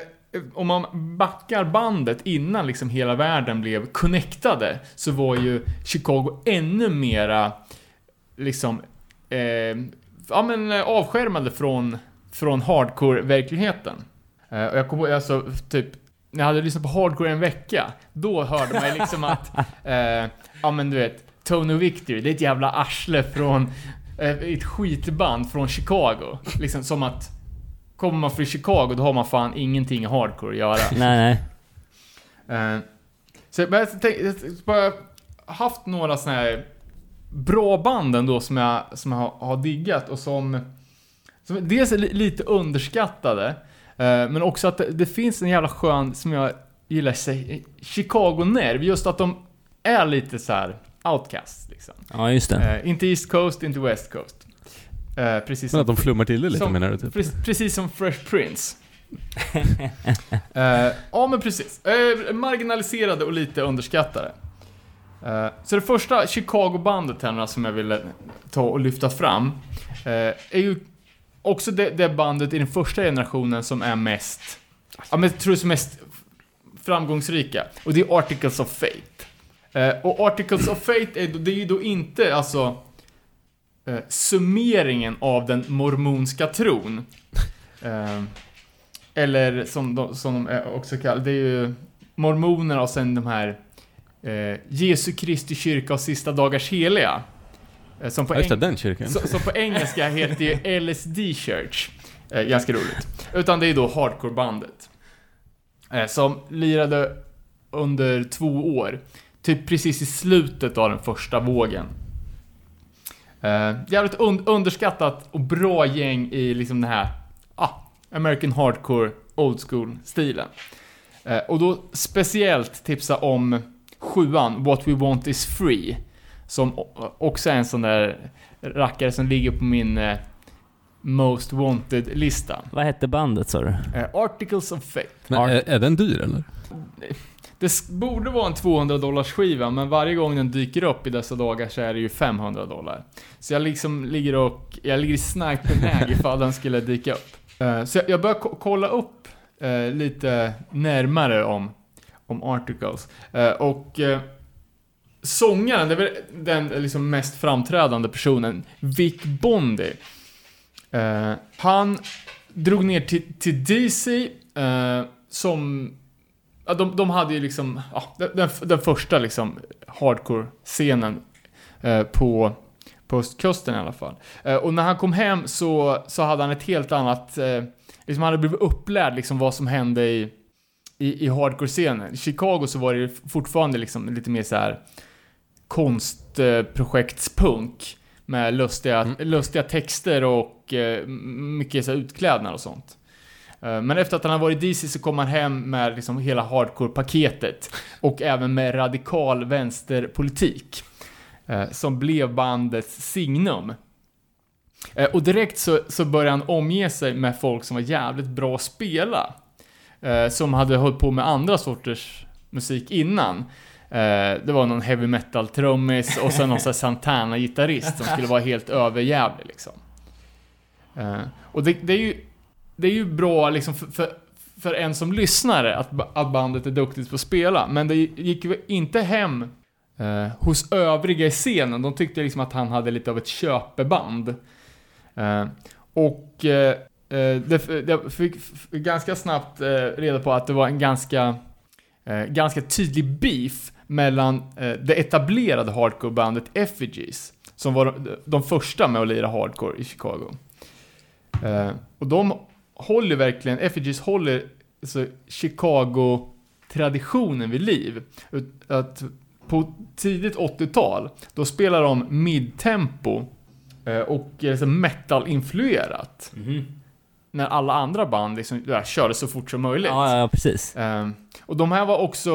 S3: om man backar bandet innan liksom hela världen blev connectade, så var ju Chicago ännu mera liksom eh, ja, men, eh, avskärmade från, från hardcore-verkligheten. Eh, och jag kommer ihåg, alltså, typ, när jag hade lyssnat på hardcore en vecka, då hörde man ju liksom att, eh, ja men du vet, Tony Victory, det är ett jävla arsle från, eh, ett skitband från Chicago. Liksom som att, kommer man från Chicago, då har man fan ingenting i hardcore att göra.
S2: Nej, nej.
S3: Eh, så men jag jag bara haft några såna här bra band ändå som jag, som jag har, har diggat och som, som dels är li, lite underskattade, eh, men också att det, det finns en jävla skön, som jag gillar, Chicago-nerv. Just att de är lite så här outcasts liksom.
S2: Ja, just det.
S3: Eh, inte East Coast, inte West Coast. Eh, precis
S4: Men att
S3: som,
S4: de flummar till det lite
S3: som-
S4: menar du? Typ.
S3: pre- precis som Fresh Prince. Eh, ja, men precis. Eh, marginaliserade och lite underskattade. Eh, så det första Chicago-bandet här som jag ville ta och lyfta fram eh, är ju också det, det bandet i den första generationen som är mest, ja men jag tror som mest framgångsrika. Och det är Articles of Fate. Eh, och Articles of Fate är, det är ju då inte alltså eh, summeringen av den mormonska tron. Eh, eller som de, som de är också kallar det är ju mormonerna och sen de här eh, Jesu Kristi kyrka och sista dagars heliga. Eh, som, på
S4: Ja, den kyrkan.
S3: så, som på engelska heter ju LSD Church. Eh, ganska roligt. Utan det är då hardcore-bandet. Eh, som lirade under två år. Typ precis i slutet av den första vågen. Eh, jävligt un- underskattat och bra gäng i liksom den här ah, American Hardcore Old School-stilen. Eh, och då speciellt tipsa om sjuan, What We Want Is Free. Som också är en sån där rackare som ligger på min eh, Most Wanted-lista.
S2: Vad hette bandet sa du?
S3: Articles of Fate.
S4: Men är, är den dyr eller?
S3: Det borde vara en 200 dollars skiva, men varje gång den dyker upp i dessa dagar så är det ju 500 dollar. Så jag liksom ligger och, jag ligger i sniperläge ifall den skulle dyka upp. Eh, Så jag, börjar ko- kolla upp eh, lite närmare om, om Articles. Eh, och sångaren, det är väl den liksom mest framträdande personen, Vic Bondi. Han drog ner till, till DC, som... Ja, de, de hade ju liksom, ja, den- den, första liksom hardcore-scenen eh, på, på östkusten i alla fall. Eh, och när han kom hem så, så hade han ett helt annat, eh, liksom han hade blivit upplärd liksom vad som hände i, i, i hardcore-scenen. I Chicago så var det fortfarande liksom lite mer så här konstprojektspunk med lustiga, lustiga texter och eh, mycket så utklädnad och sånt. Eh, men efter att han har varit DC så kom han hem med liksom hela hardcore-paketet och även med radikal vänsterpolitik. Eh, som blev bandets signum. Eh, och direkt så, så började han omge sig med folk som var jävligt bra att spela. Som hade hållit på med andra sorters musik innan. Det var någon heavy metal-trummis och sen någon Santana-gitarrist som skulle vara helt överjävlig liksom. Och det, det är ju det är ju bra liksom för, för, för en som lyssnare att, att bandet är duktigt på att spela, men det gick ju inte hem eh, hos övriga i scenen. De tyckte liksom att han hade lite av ett köpeband. Eh, och eh, eh det, jag fick ganska snabbt eh, reda på att det var en ganska, eh, ganska tydlig beef mellan eh, det etablerade hardcore-bandet Effigies, som var de, de första med att lira hardcore i Chicago. Eh, och de håller verkligen, Effigies håller alltså, Chicago-traditionen vid liv. Att på tidigt 80-tal, då spelar de midtempo eh, och så metal-influerat. När alla andra band liksom, ja, körde så fort som möjligt.
S2: Ja, ja, precis.
S3: Ehm, och de här var också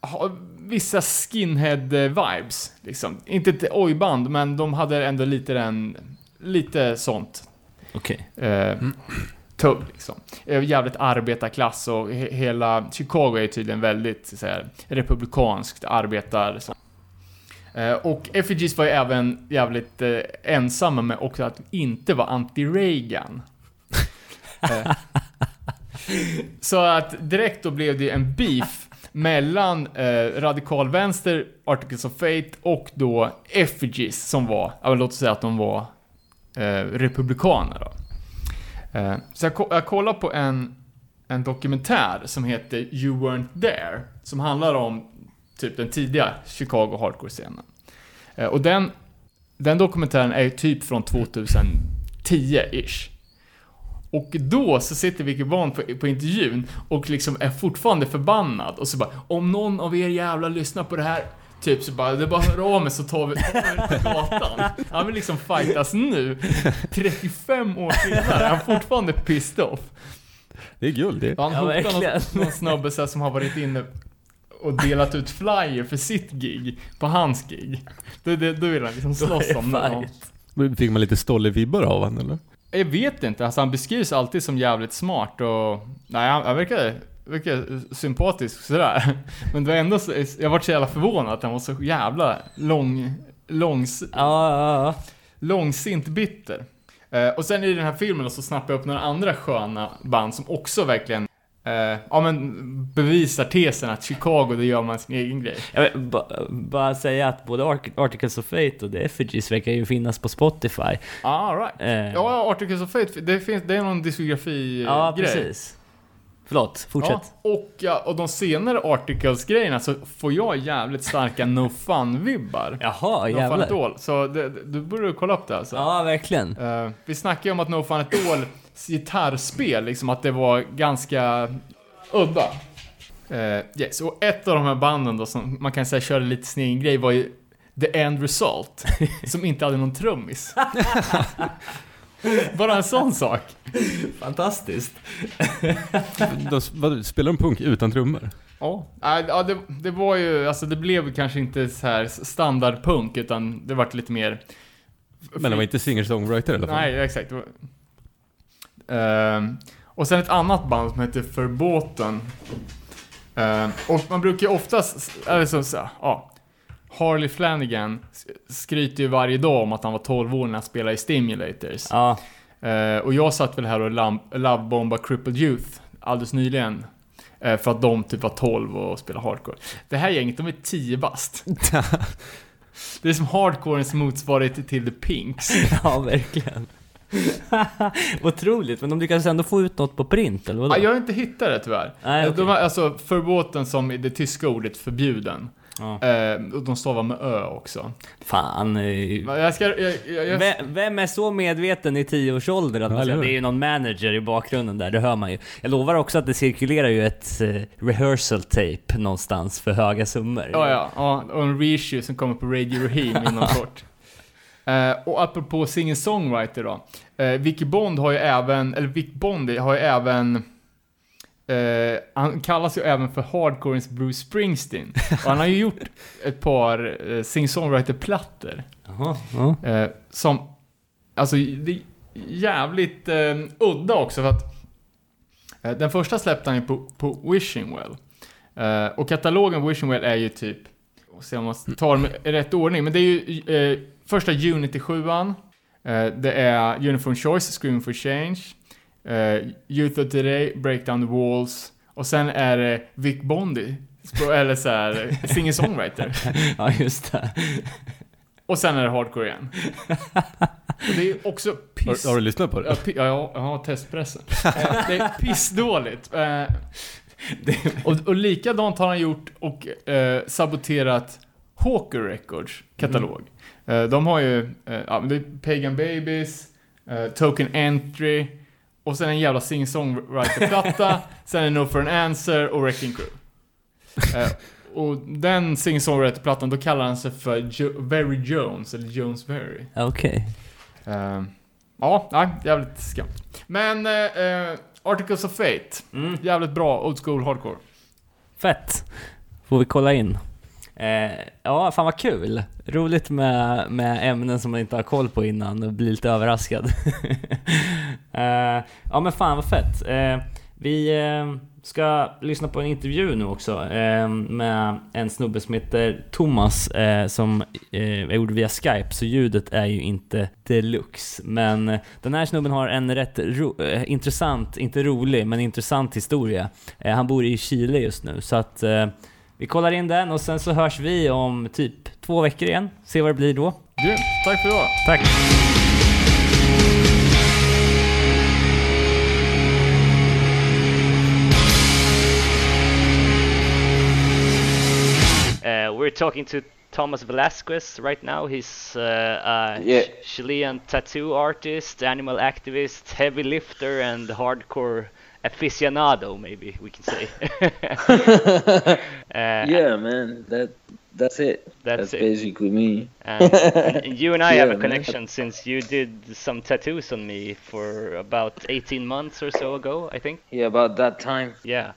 S3: ha, vissa skinhead-vibes, liksom. Inte ett oj-band, men de hade ändå lite den, lite sånt.
S2: Okej.
S3: Eh, tubb, liksom. Eh, jävligt arbetarklass och he- hela Chicago är tydligen väldigt så här, republikanskt arbetar. Så. Eh, och Effigies var ju även jävligt eh, ensamma med också att inte vara anti-Reagan. Eh, så att direkt då blev det en beef mellan eh, radikal vänster, Articles of Fate och då Effigies som var, ja, låt oss säga att de var eh, republikaner då. Eh, så jag, jag kollade på en, en dokumentär som heter You Weren't There, som handlar om typ den tidiga Chicago hardcore-scenen. Eh, och den, den dokumentären är ju typ från 2010-ish. Och då så sitter Vicky Bond på, på intervjun och liksom är fortfarande förbannad och så bara Om någon av er jävla lyssnar på det här Typ så bara, det är bara hör av mig så tar vi på gatan. Han vill liksom fightas nu. 35 år senare, han är fortfarande pissed off.
S4: Det är guld det.
S3: Han
S2: Ja,
S3: hotar
S2: verkligen.
S3: någon, någon snubbe så här som har varit inne och delat ut flyer för sitt gig, på hans gig. Då, då, då vill han liksom slåss om
S2: det.
S4: Fick man lite Stolle-vibbar av han eller?
S3: Jag vet inte, alltså han beskrivs alltid som jävligt smart och... Nej, han, han verkar, verkar sympatisk sådär. Men det var ändå så, jag var så jävla förvånad att han var så jävla lång... Långs,
S2: ja.
S3: långsint bitter. Eh, och sen i den här filmen så snappade jag upp några andra sköna band som också verkligen eh, ja, men bevisar tesen att Chicago, det gör man sin egen grej.
S2: Jag vill ba, bara säga att både Articles of Fate och The Effigies verkar ju finnas på Spotify.
S3: Ah, right.
S2: Eh,
S3: Ja, Articles of Fate, det, finns, det är någon diskografi
S2: ja, precis. Förlåt, fortsätt.
S3: Ja, och, ja, och de senare Articles-grejerna så får jag jävligt starka No Fun-vibbar.
S2: Jaha,
S3: no Fun
S2: jävlar.
S3: All. Så det, du borde kolla upp det alltså.
S2: Ja, verkligen.
S3: Eh, vi snackade ju om att No Fun At All gitarrspel, liksom att det var ganska udda. Eh, yes, och ett av de här banden då som man kan säga körde lite sin egen grej var ju The End Result, som inte hade någon trummis. Bara en sån sak.
S2: Fantastiskt.
S4: De, vad, spelar de punk utan trummor?
S3: Ja, Nej, ja det, det var ju, alltså det blev kanske inte så här standardpunk utan det vart lite mer...
S4: Men de var inte singer-songwriter i alla fall?
S3: Nej, exakt. Det Ehm, och sen ett annat band som heter Förbåten. Ehm, och man brukar ju oftast, eller så, så ja. Harley Flanagan skryter ju varje dag om att han var 12 år när han spelade i Stimulators.
S2: Ja,
S3: Eh, och jag satt väl här och lam- lovebomba Crippled Youth alldeles nyligen. Eh, för att de typ var 12 och spelade hardcore. Det här gänget, de är 10 bast. det är som hardcorens motsvarighet till The Pinks.
S2: ja verkligen. Otroligt, men de lyckades ändå få ut något på print, eller vadå?
S3: Ja, jag har inte hittat det tyvärr.
S2: Nej, okej.
S3: De har, alltså förbåten som i det tyska ordet förbjuden.
S2: Ja.
S3: Eh, och de stavar med ö också.
S2: Fan. eh,
S3: Jag ska... Jag, jag, jag,
S2: Vem, vem är så medveten i tioårsåldern att
S4: Ja,
S2: man
S4: hur?
S2: det är ju någon manager i bakgrunden där, det hör man ju. Jag lovar också att det cirkulerar ju ett eh, rehearsal tape någonstans för höga summor.
S3: Ja, ja, ja. Och en reissue som kommer på Radio Raheem inom kort. Eh, och apropå singer-songwriter då. Vicky Bond har ju även, eller Vic Bondi har ju även eh, han kallas ju även för hardcorens Bruce Springsteen. Och han har ju gjort ett par singer-songwriter-plattor.
S2: Jaha, ja.
S3: Eh, som, alltså det är jävligt udda också för att den första släppte han ju på, på Wishing Well. Och katalogen Wishing Well är ju typ, och se om man tar dem i rätt ordning, men det är ju första Unity 7 eh, det är Uniform Choice, Screaming for Change, eh, Youth of Today, Break Down the Walls, och sen är det Vic Bondi, eller såhär, singer-songwriter.
S2: ja, just det.
S3: Och sen är det hardcore igen. Och det är också piss...
S4: Har, har du lyssnat på
S3: Ja,
S4: det?
S3: pi- ja, jag jag har testpressen. Eh, det är pissdåligt. Eh, och, och likadant har han gjort och eh, saboterat Hawker Records katalog. Eh, de har ju, eh, ja, det är Pagan Babies, eh, Token Entry, och sen en jävla sing-songwriter-platta, sen är No for an Answer och Wrecking Crew. Eh, och den sing-songwriter-plattan, då kallar han sig för jo- Very Jones, eller Jones Very.
S2: Okej.
S3: Eh, ja, nej, jävligt skumt. Men eh, eh, Articles of Fate,
S2: Mm.
S3: jävligt bra old school hardcore.
S2: Fett. Får vi kolla in. Eh, ja, fan vad kul. Roligt med, med ämnen som man inte har koll på innan och bli lite överraskad. eh, ja men fan vad fett. Eh, vi eh, ska lyssna på en intervju nu också eh, med en snubbe som heter Thomas eh, som är gjord via Skype så ljudet är ju inte deluxe. Men den här snubben har en rätt ro- intressant, inte rolig, men intressant historia. Han bor i Chile just nu så att vi kollar in den och sen så hörs vi om typ två veckor igen. Se vad det blir då.
S3: Grymt, tack för idag.
S2: Tack!
S5: Uh, we're talking to Thomas Velasquez right now. He's uh, a
S6: Yeah.
S5: Ch- Chilean tattoo artist, animal activist, heavy lifter, and hardcore aficionado, maybe we can say. Uh,
S6: yeah, man. That that's it.
S5: That's
S6: That's,
S5: it.
S6: basically me.
S5: and, and you and I have
S6: Yeah,
S5: a
S6: man.
S5: connection since you did some tattoos on me for about 18 months or so ago, I think.
S6: Yeah, about that time.
S5: Yeah.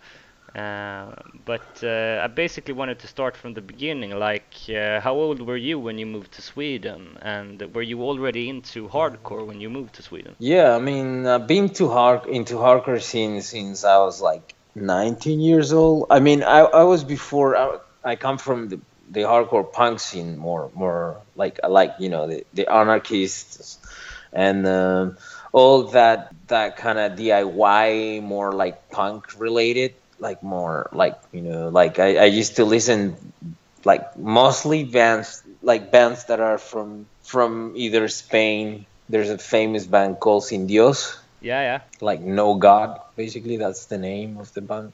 S5: Uh, but uh, I basically wanted to start from the beginning. Like, uh, how old were you when you moved to Sweden? And were you already into hardcore when you moved to Sweden?
S6: Yeah, I mean, I've been to hard into hardcore scene since I was like 19 years old. I mean, I, I was before. I, I come from the, the hardcore punk scene more, more like like you know the, the anarchists and um, all that that kind of DIY, more like punk related, like more like you know, like I, I used to listen like mostly bands like bands that are from from either Spain. There's a famous band called Sin Dios,
S5: Yeah, yeah.
S6: like No God, basically that's the name of the band.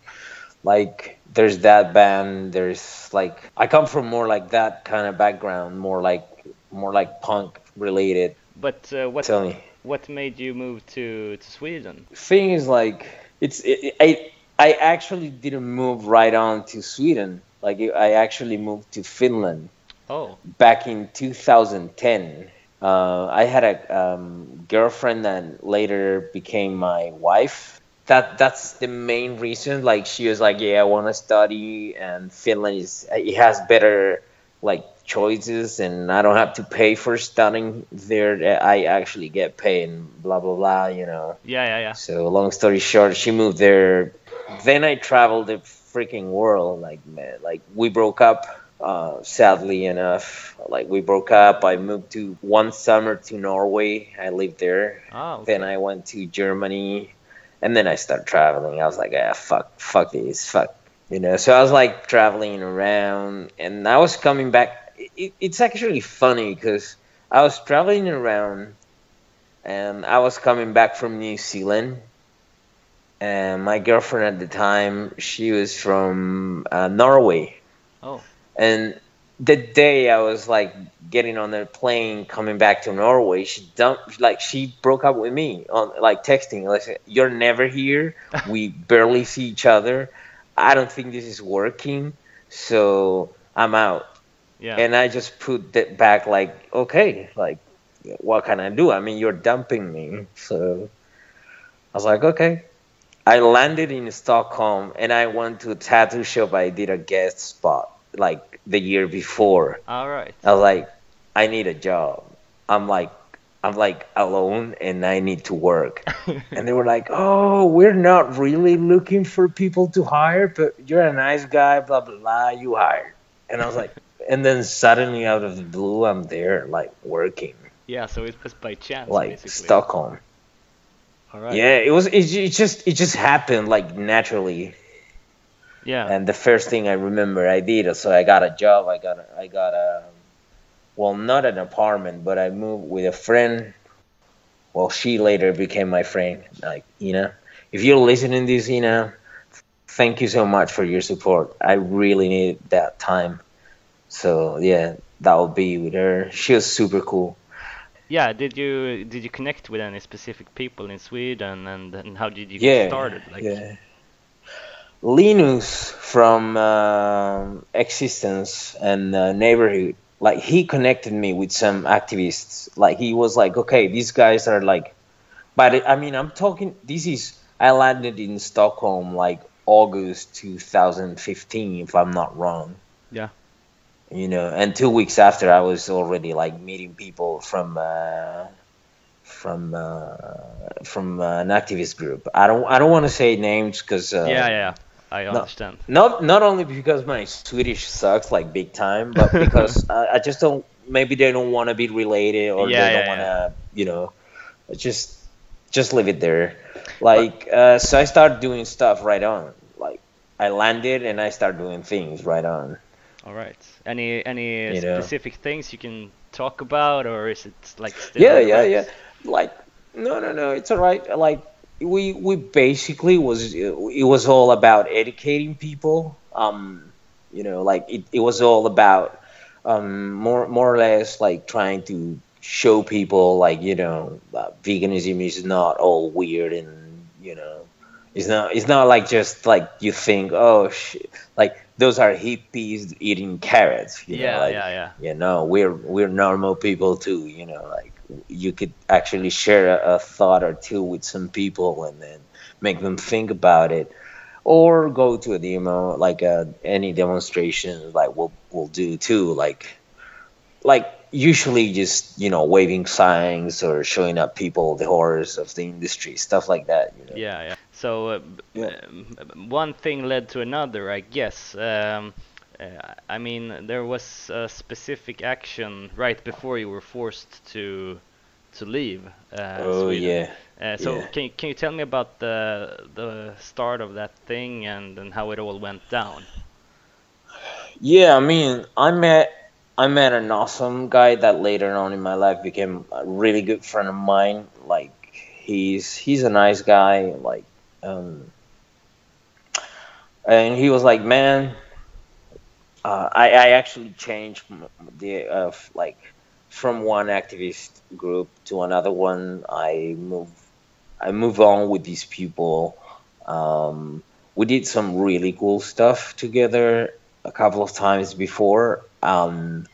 S6: Like there's that band. There's like I come from more like that kind of background, more like more like punk related.
S5: But uh, what
S6: Tell me.
S5: what made you move to to Sweden?
S6: thing is like it's it, I I actually didn't move right on to Sweden. Like I actually moved to Finland
S5: Oh,
S6: back in 2010. Uh, I had a um, girlfriend that later became my wife. That that's the main reason. Like she was like, yeah, I want to study, and Finland is it has better like choices, and I don't have to pay for studying there. I actually get paid, and blah blah blah. You know.
S5: yeah, yeah, yeah.
S6: So long story short, she moved there. Then I traveled the freaking world. Like man, like we broke up. Uh, sadly enough, like we broke up. I moved to one summer to Norway. I lived there.
S5: Oh,
S6: Then I went to Germany, and then I started traveling. I was like, ah, fuck, fuck this, fuck, you know. So I was like traveling around, and I was coming back. It, it's actually funny because I was traveling around, and I was coming back from New Zealand. And my girlfriend at the time, she was from uh, Norway.
S5: Oh.
S6: And the day I was like getting on the plane coming back to Norway, she dumped like she broke up with me on like texting like you're never here. We barely see each other. I don't think this is working, so I'm out.
S5: Yeah.
S6: And I just put that back like okay, like what can I do? I mean, you're dumping me. So I was like, okay. I landed in Stockholm and I went to a tattoo shop I did a guest spot like the year before.
S5: All right.
S6: I was like, I need a job. I'm like, I'm like alone and I need to work. and they were like, Oh, we're not really looking for people to hire, but you're a nice guy, blah blah blah. You hired. And I was like, and then suddenly out of the blue, I'm there like working,
S5: Yeah. So it was by chance.
S6: like
S5: basically.
S6: Stockholm.
S5: All right.
S6: Yeah, it was. It, it just it just happened like naturally.
S5: Yeah.
S6: And the first thing I remember I did, so I got a job. I got a, I got a, well, not an apartment, but I moved with a friend. Well, she later became my friend. Like you know, if you're listening to this, you know, thank you so much for your support. I really needed that time. So yeah, that will be with her. She was super cool.
S5: Yeah. Did you did you connect with any specific people in Sweden, and, and how did you
S6: yeah,
S5: get started? Like.
S6: yeah. Linus from um Existence and uh, Neighborhood, like he connected me with some activists. Like he was like, okay, these guys are like, but I mean, I'm talking. This is I landed in Stockholm like August 2015, if I'm not wrong.
S5: Yeah.
S6: You know, and two weeks after, I was already like meeting people from. Uh, from uh, from uh, an activist group. I don't I don't want to say names because uh,
S5: Yeah. Yeah. I understand.
S6: not not not only because my Swedish sucks like big time, but because I, I just don't. Maybe they don't want to be related, or
S5: Yeah,
S6: they don't
S5: yeah,
S6: want to, you know, just just leave it there. Like uh, so, I started doing stuff right on. Like I landed and I started doing things right on.
S5: All right. Any any
S6: You know.
S5: specific things you can talk about, or is it like still?
S6: Yeah, yeah, yeah. Like no, no, no. It's all right. Like we we basically was it was all about educating people. Um, you know, like it, it was all about um more more or less like trying to show people like you know uh, veganism is not all weird and you know it's not it's not like just like you think oh shit like those are hippies eating carrots you
S5: Yeah,
S6: know, like,
S5: yeah, yeah.
S6: you know we're we're normal people too you know like you could actually share a, a thought or two with some people and then make them think about it or go to a demo like uh, any demonstration like we'll, we'll do too like like usually just you know waving signs or showing up people the horrors of the industry stuff like that you know
S5: Yeah, yeah. So uh,
S6: Yeah.
S5: um, one thing led to another, I guess. Um, uh, I mean, there was a specific action right before you were forced to to leave. Uh,
S6: oh
S5: Sweden.
S6: yeah
S5: Uh, so
S6: yeah.
S5: can can you tell me about the the start of that thing and and how it all went down?
S6: Yeah, I mean, I met I met an awesome guy that later on in my life became a really good friend of mine. Like he's he's a nice guy. Like, um, and he was like, man, uh, I I actually changed the uh, like from one activist group to another one. I move I move on with these people. Um, we did some really cool stuff together a couple of times before. Um,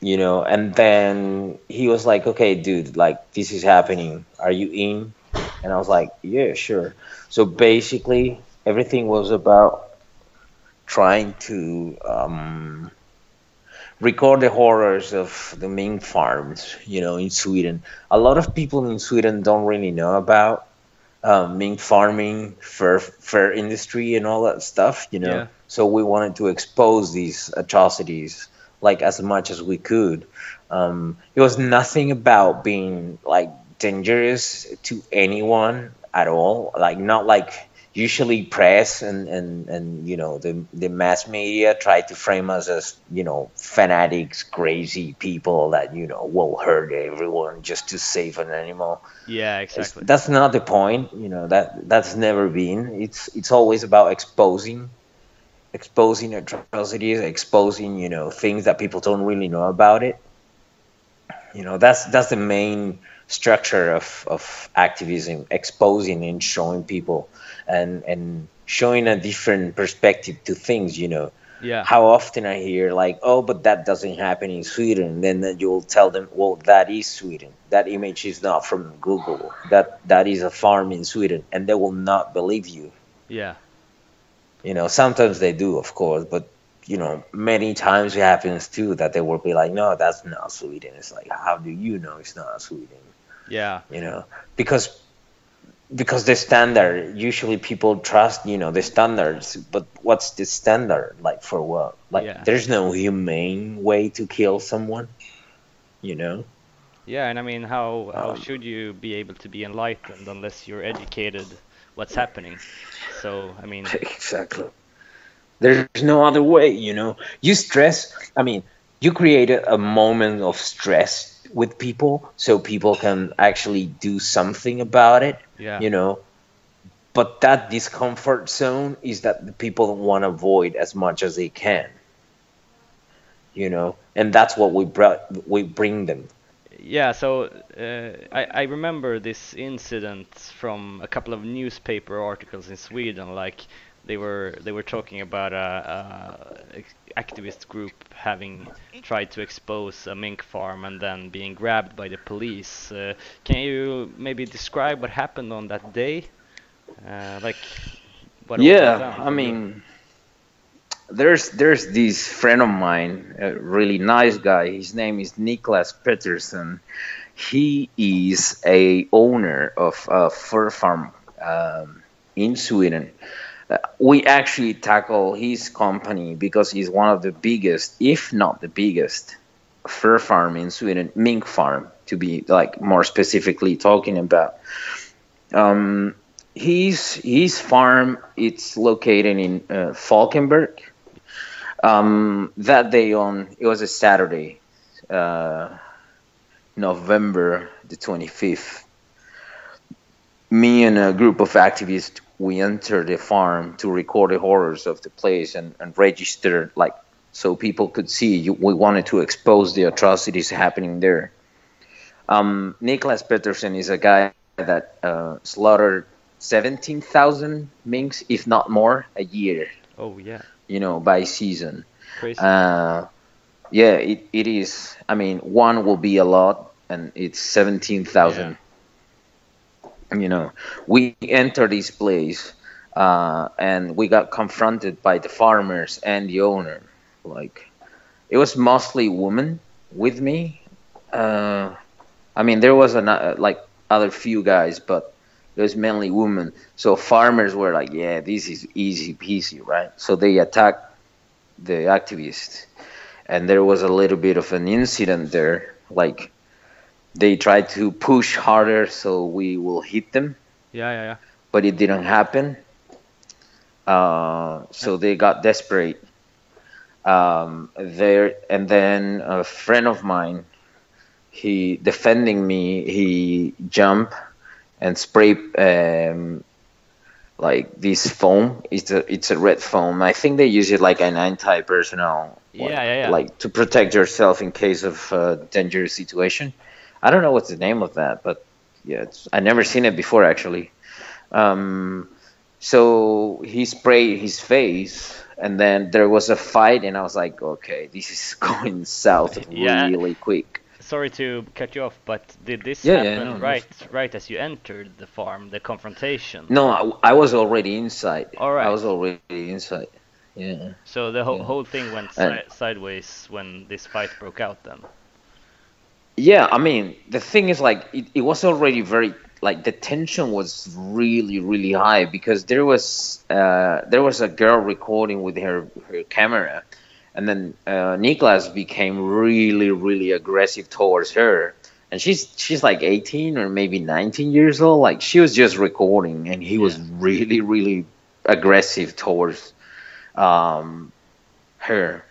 S6: you know, and then he was like, "Okay, dude, like this is happening. Are you in?" And I was like, "Yeah, sure." So basically, everything was about trying to um, record the horrors of the mink farms. You know, in Sweden, a lot of people in Sweden don't really know about um, mink farming, fur fur industry, and all that stuff. You know,
S5: Yeah.
S6: so we wanted to expose these atrocities like as much as we could. Um, it was nothing about being like dangerous to anyone at all. Like not like usually press and, and, and you know the the mass media try to frame us as you know fanatics, crazy people that you know will hurt everyone just to save an animal.
S5: Yeah,
S6: It's-
S5: exactly.
S6: that's not the point. You know that that's never been. It's it's always about exposing, exposing atrocities, exposing you know things that people don't really know about it. You know that's that's the main structure of of activism: exposing and showing people, and and showing a different perspective to things. You know
S5: Yeah.
S6: how often I hear like, oh, but that doesn't happen in Sweden. Then then you'll tell them, well, that is Sweden. That image is not from Google. That that is a farm in Sweden, and they will not believe you.
S5: Yeah.
S6: You know, sometimes they do, of course, but you know, many times it happens too that they will be like, no, that's not Sweden. It's like, how do you know it's not Sweden?
S5: Yeah.
S6: you know because because the standard usually people trust you know the standards but what's the standard like for what like
S5: Yeah.
S6: there's no humane way to kill someone you know
S5: Yeah, and I mean, how how
S6: Um,
S5: should you be able to be enlightened unless you're educated what's happening? So, I mean,
S6: exactly there's no other way you know you stress i mean you create a moment of stress with people so people can actually do something about it
S5: yeah.
S6: you know but that discomfort zone is that the people want to avoid as much as they can you know and that's what we brought we bring them
S5: Yeah, so uh, I, I remember this incident from a couple of newspaper articles in Sweden. Like they were they were talking about a, a activist group having tried to expose a mink farm and then being grabbed by the police. Uh, can you maybe describe what happened on that day? Uh, like what all went
S6: yeah i mean there's there's this friend of mine a really nice guy his name is niklas peterson he is a owner of a fur farm um, in sweden Uh, we actually tackle his company because he's one of the biggest if not the biggest fur farm in sweden mink farm to be like more specifically talking about um, his his farm it's located in uh, Falkenberg. Um, that day on it was a Saturday, uh, November the twenty fifth. Me and a group of activists we entered the farm to record the horrors of the place and, and register like so people could see. You, we wanted to expose the atrocities happening there. Um, Niklas Peterson is a guy that uh, slaughtered 17,000 minks, if not more, a year,
S5: Oh yeah,
S6: you know, by season.
S5: crazy.
S6: Uh, yeah, it, it is. I mean, one will be a lot, and it's 17,000. You know, we entered this place uh, and we got confronted by the farmers and the owner. Like, it was mostly women with me. Uh, I mean, there was an, uh, like other few guys, but it was mainly women. So farmers were like, "Yeah, this is easy peasy, right?" So they attacked the activists, and there was a little bit of an incident there. Like they tried to push harder, so we will hit them,
S5: yeah, yeah, yeah.
S6: but it didn't happen. Uh, so they got desperate. Um, there and then a friend of mine, he defending me, he jumped and spray um, like this foam. It's a it's a red foam. I think they use it like an anti-personnel.
S5: Yeah, yeah, yeah.
S6: Like to protect yourself in case of a dangerous situation. I don't know what's the name of that, but yeah, it's, I never seen it before actually. Um, so he sprayed his face, and then there was a fight, and I was like, okay, this is going south
S5: Yeah.
S6: really quick.
S5: Sorry to cut you off, but did this
S6: Yeah, yeah,
S5: happen
S6: no, no.
S5: right right as you entered the farm, the confrontation?
S6: No, I, I was already inside.
S5: All right.
S6: I was already inside. Yeah.
S5: So the whole
S6: Yeah.
S5: whole thing went
S6: And-
S5: si- sideways when this fight broke out. Then.
S6: Yeah, I mean, the thing is, like, it, it was already very, like, the tension was really, really high because there was, uh, there was a girl recording with her, her camera, and then uh, Niklas became really, really aggressive towards her, and she's she's like 18 or maybe 19 years old. Like she was just recording, and he was really really aggressive towards um, her.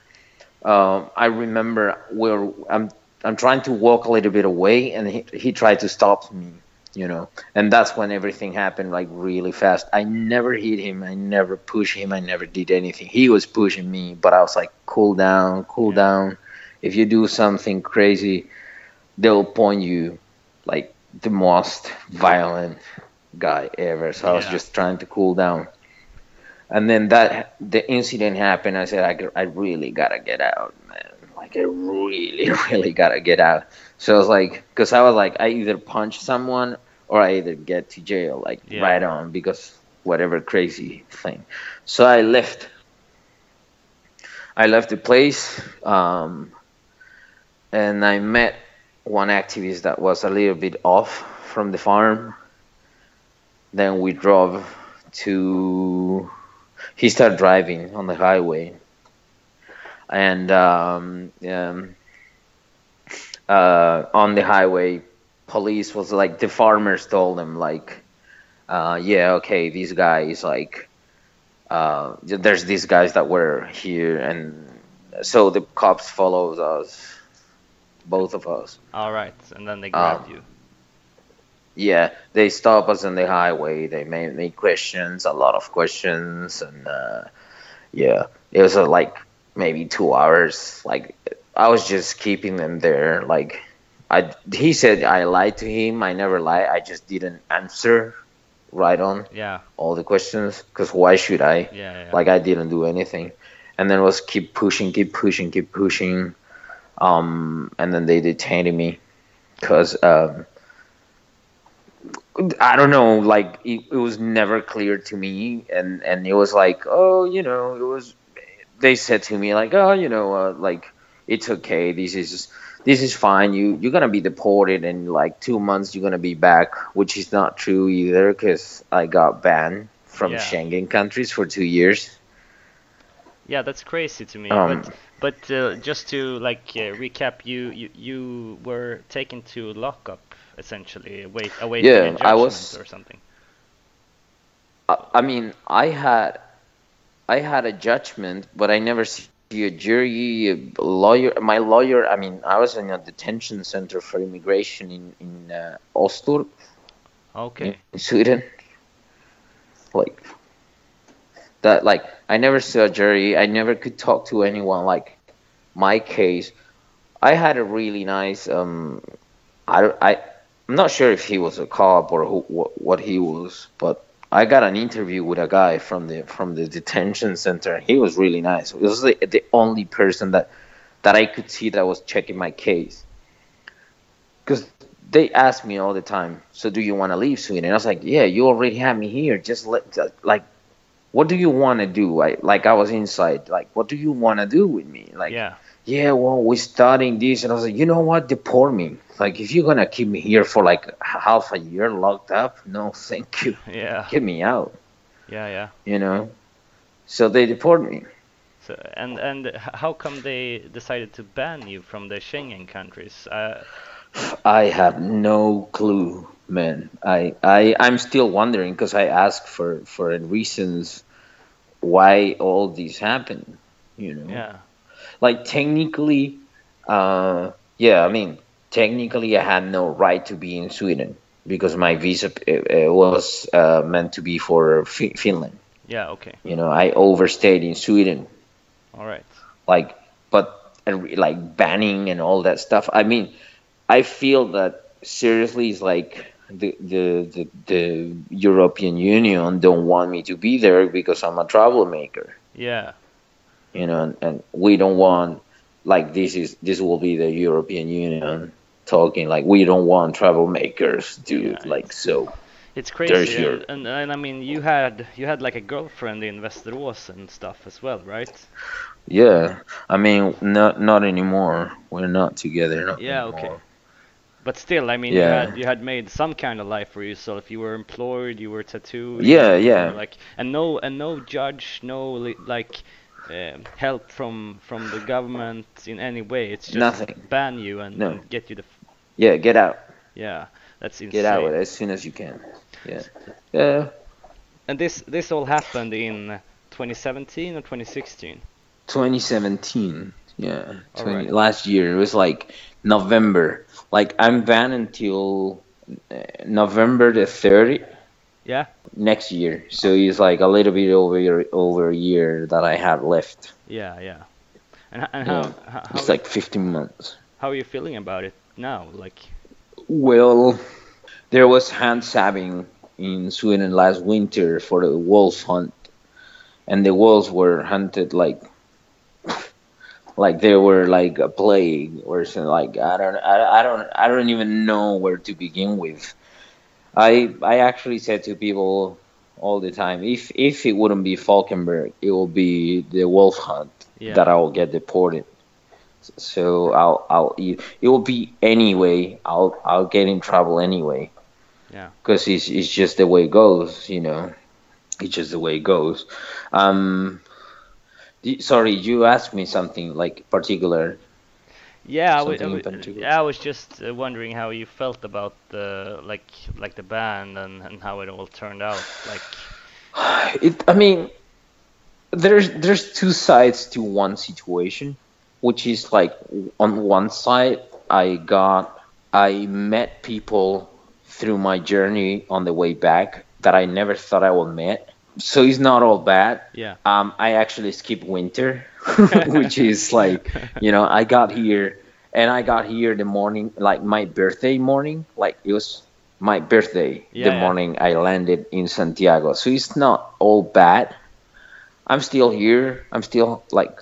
S6: Um, I remember where I'm I'm trying to walk a little bit away, and he, he tried to stop me, you know, and that's when everything happened like really fast. I never hit him, I never pushed him, I never did anything. He was pushing me, but I was like, cool down, cool down. If you do something crazy, they'll point you like the most violent guy ever. So I was just trying to cool down. And then that the incident happened. I said, "I really gotta get out, man. Like I really, really gotta get out. So I was like, because I was like, I either punch someone or I either get to jail, like
S2: Yeah.
S6: right on, because whatever crazy thing. So I left. I left the place, um, and I met one activist that was a little bit off from the farm. Then we drove to. He started driving on the highway, and um, um, uh, on the highway, police was like the farmers told them like, uh, yeah, okay, these guys like, uh, there's these guys that were here, and so the cops followed us, both of us.
S5: All right, and then they grabbed
S6: Um,
S5: you.
S6: yeah, they stop us on the highway. They made me questions, a lot of questions, and uh, yeah, it was like maybe two hours. Like I was just keeping them there. Like I, he said I lied to him. I never lied. I just didn't answer right on
S5: Yeah,
S6: all the questions. Cause why should I?
S5: yeah, yeah.
S6: like I didn't do anything, and then was keep pushing, keep pushing, keep pushing, um, and then they detained me, cause um, I don't know, like it, it was never clear to me, and and it was like, oh, you know, it was. They said to me like, oh, you know, uh, like it's okay. This is this is fine. You you're gonna be deported in like two months. You're gonna be back, which is not true either, cause I got banned from
S5: Yeah.
S6: Schengen countries for two years.
S5: Yeah, that's crazy to me.
S6: Um,
S5: but but uh, just to like uh, recap, you, you you were taken to lockup essentially, await awaiting
S6: Yeah, I was-
S5: or something.
S6: I, I mean, I had, I had a judgment, but I never see a jury, a lawyer. My lawyer. I mean, I was in a detention center for immigration in in uh, Oslo,
S5: Okay.
S6: in Sweden. Like that. Like I never saw a jury. I never could talk to anyone. Like my case, I had a really nice. Um, I I I'm not sure if he was a cop or who, what, what he was, but I got an interview with a guy from the from the detention center. He was really nice. He was the, the only person that that I could see that was checking my case. Because they ask me all the time, so do you want to leave Sweden? I was like, yeah, you already have me here. Just let like, what do you want to do? I like I was inside. Like, what do you want to do with me? Like,
S5: Yeah.
S6: yeah, well, we're studying this, and I was like, you know what? Deport me. Like, if you're gonna keep me here for like half a year locked up, no, thank you.
S5: Yeah.
S6: Get me out.
S5: Yeah. Yeah.
S6: You know. So they deport me.
S5: So and and how come they decided to ban you from the Schengen countries? Uh,
S6: I have no clue, man. I I I'm still wondering because I asked for for reasons why all these happen. You know.
S5: yeah.
S6: like technically uh yeah i mean technically i had no right to be in sweden because my visa uh, uh, was uh, meant to be for Fi- finland
S5: Yeah. Okay.
S6: you know i overstayed in sweden
S5: All right.
S6: like but and like banning and all that stuff i mean i feel that seriously it's like the, the the the european union don't want me to be there because i'm a troublemaker
S5: Yeah.
S6: you know, and, and we don't want like this is this will be the European Union talking like we don't want troublemakers, dude.
S5: Yeah,
S6: like so,
S5: It's crazy,
S6: your-
S5: and, and I mean, you had you had like a girlfriend in Västerås and stuff as well, right?
S6: yeah. I mean, not not anymore. We're not together. Not
S5: Yeah, okay. But still, I mean, you
S6: Yeah.
S5: had you had made some kind of life for yourself. You were employed, you were tattooed.
S6: Yeah, yeah.
S5: Like and no and no judge, no li- like um help from from the government in any way. It's just
S6: Nothing.
S5: ban you and,
S6: No.
S5: and get you the
S6: Yeah, get out.
S5: Yeah, that's insane.
S6: Get out as soon as you can. Yeah. Yeah.
S5: And this this all happened in 2017 or 2016.
S6: 2017. Yeah. 20,
S5: Alright.
S6: Last year. It was like November. Like I'm banned until uh, November the 30th
S5: Yeah.
S6: next year. So it's like a little bit over over a year that I have left.
S5: Yeah, yeah. And, and how,
S6: Yeah.
S5: how, how,
S6: It's like 15 months.
S5: how are you feeling about it now? Like,
S6: Well, there was hand sabbing in Sweden last winter for the wolf hunt, and the wolves were hunted like like they were like a plague or something. Like I don't, I, I don't, I don't even know where to begin with. I I actually said to people all the time, if if it wouldn't be Falkenberg, it will be the wolf hunt
S5: Yeah.
S6: that I will get deported. So I'll I'll it, it will be anyway. I'll I'll get in trouble anyway.
S5: Yeah.
S6: Because it's it's just the way it goes, you know. It's just the way it goes. Um. Sorry, you asked me something like particular.
S5: yeah, I wa- I
S6: Something in
S5: wa-
S6: particular.
S5: yeah, I was just uh, wondering how you felt about the like like the band and, and how it all turned out. Like,
S6: It. I mean, there's there's two sides to one situation, which is like on one side, I got I met people through my journey on the way back that I never thought I would meet. So it's not all bad.
S5: yeah,
S6: Um, I actually skipped winter, which is like, you know, I got here and I got here the morning, like my birthday morning, like it was my birthday
S5: Yeah,
S6: the
S5: yeah.
S6: morning I landed in Santiago. So it's not all bad. I'm still here. I'm still like,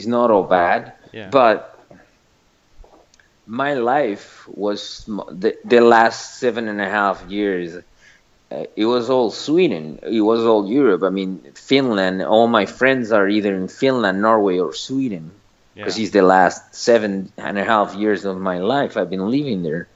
S6: it's not all bad.
S5: yeah,
S6: But my life was the, the last seven and a half years. Uh, it was all Sweden. It was all Europe. I mean, Finland. All my friends are either in Finland, Norway, or Sweden
S5: yeah,
S6: because it's the last seven and a half years of my life I've been living there.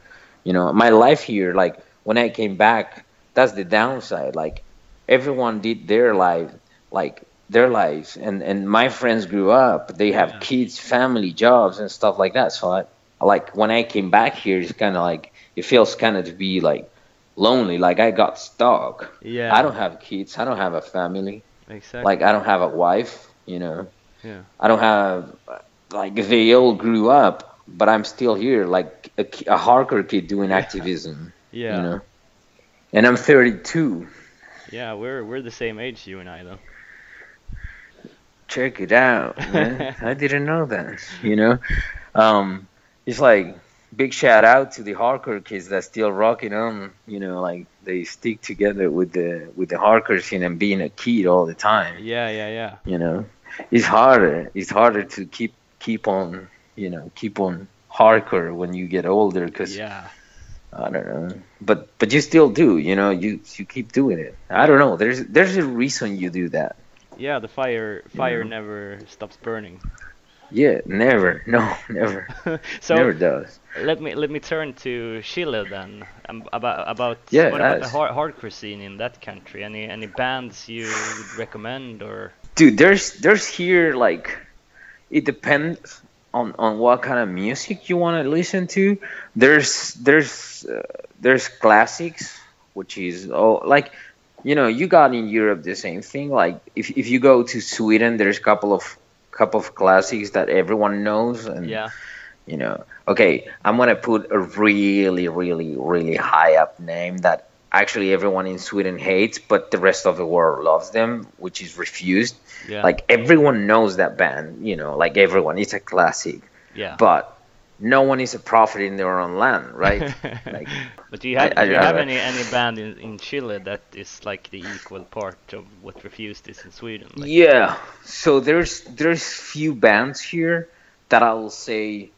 S6: You know, my life here, like when I came back, that's the downside. Like everyone did their life, like their lives, and and my friends grew up. They have
S5: Yeah.
S6: kids, family, jobs, and stuff like that. So I, like when I came back here, it's kind of like it feels kind of to be like lonely. Like I got stuck.
S5: yeah.
S6: I don't have kids. I don't have a family.
S5: exactly.
S6: Like I don't have a wife. You know.
S5: yeah,
S6: I don't have like they all grew up, but I'm still here, like a, a hardcore kid doing activism.
S5: yeah,
S6: You know, and I'm 32.
S5: yeah. We're we're the same age, you and I, though.
S6: Check it out, man. I didn't know that. You know, um, it's like big shout out to the hardcore kids that still rocking on. You know, like they stick together with the with the hardcore scene and being a kid all the time.
S5: Yeah, yeah, yeah.
S6: you know it's harder it's harder to keep keep on you know keep on hardcore when you get older because
S5: Yeah,
S6: i don't know but but you still do you know you you keep doing it i don't know there's there's a reason you do that
S5: yeah. The fire fire never stops burning.
S6: yeah never no never
S5: so
S6: never does
S5: let me let me turn to Chile then. Um, about about
S6: Yeah,
S5: what about the hard, hardcore scene in that country? Any any bands you would recommend or?
S6: dude there's there's here like it depends on on what kind of music you want to listen to there's there's uh, there's classics which is oh like you know you got in europe the same thing. Like if, if you go to sweden there's a couple of couple of classics that everyone knows and
S5: Yeah,
S6: you know okay i'm gonna put a really really really high up name that actually everyone in sweden hates but the rest of the world loves them which is refused.
S5: Yeah,
S6: like everyone knows that band you know like everyone. It's a classic.
S5: Yeah.
S6: but no one is a prophet in their own land right? Like
S5: But do you have,
S6: I- I-
S5: do you have
S6: I-
S5: any any band in, in Chile that is like the equal part of what Refused is in Sweden? Like,
S6: yeah. So there's there's few bands here that i'll say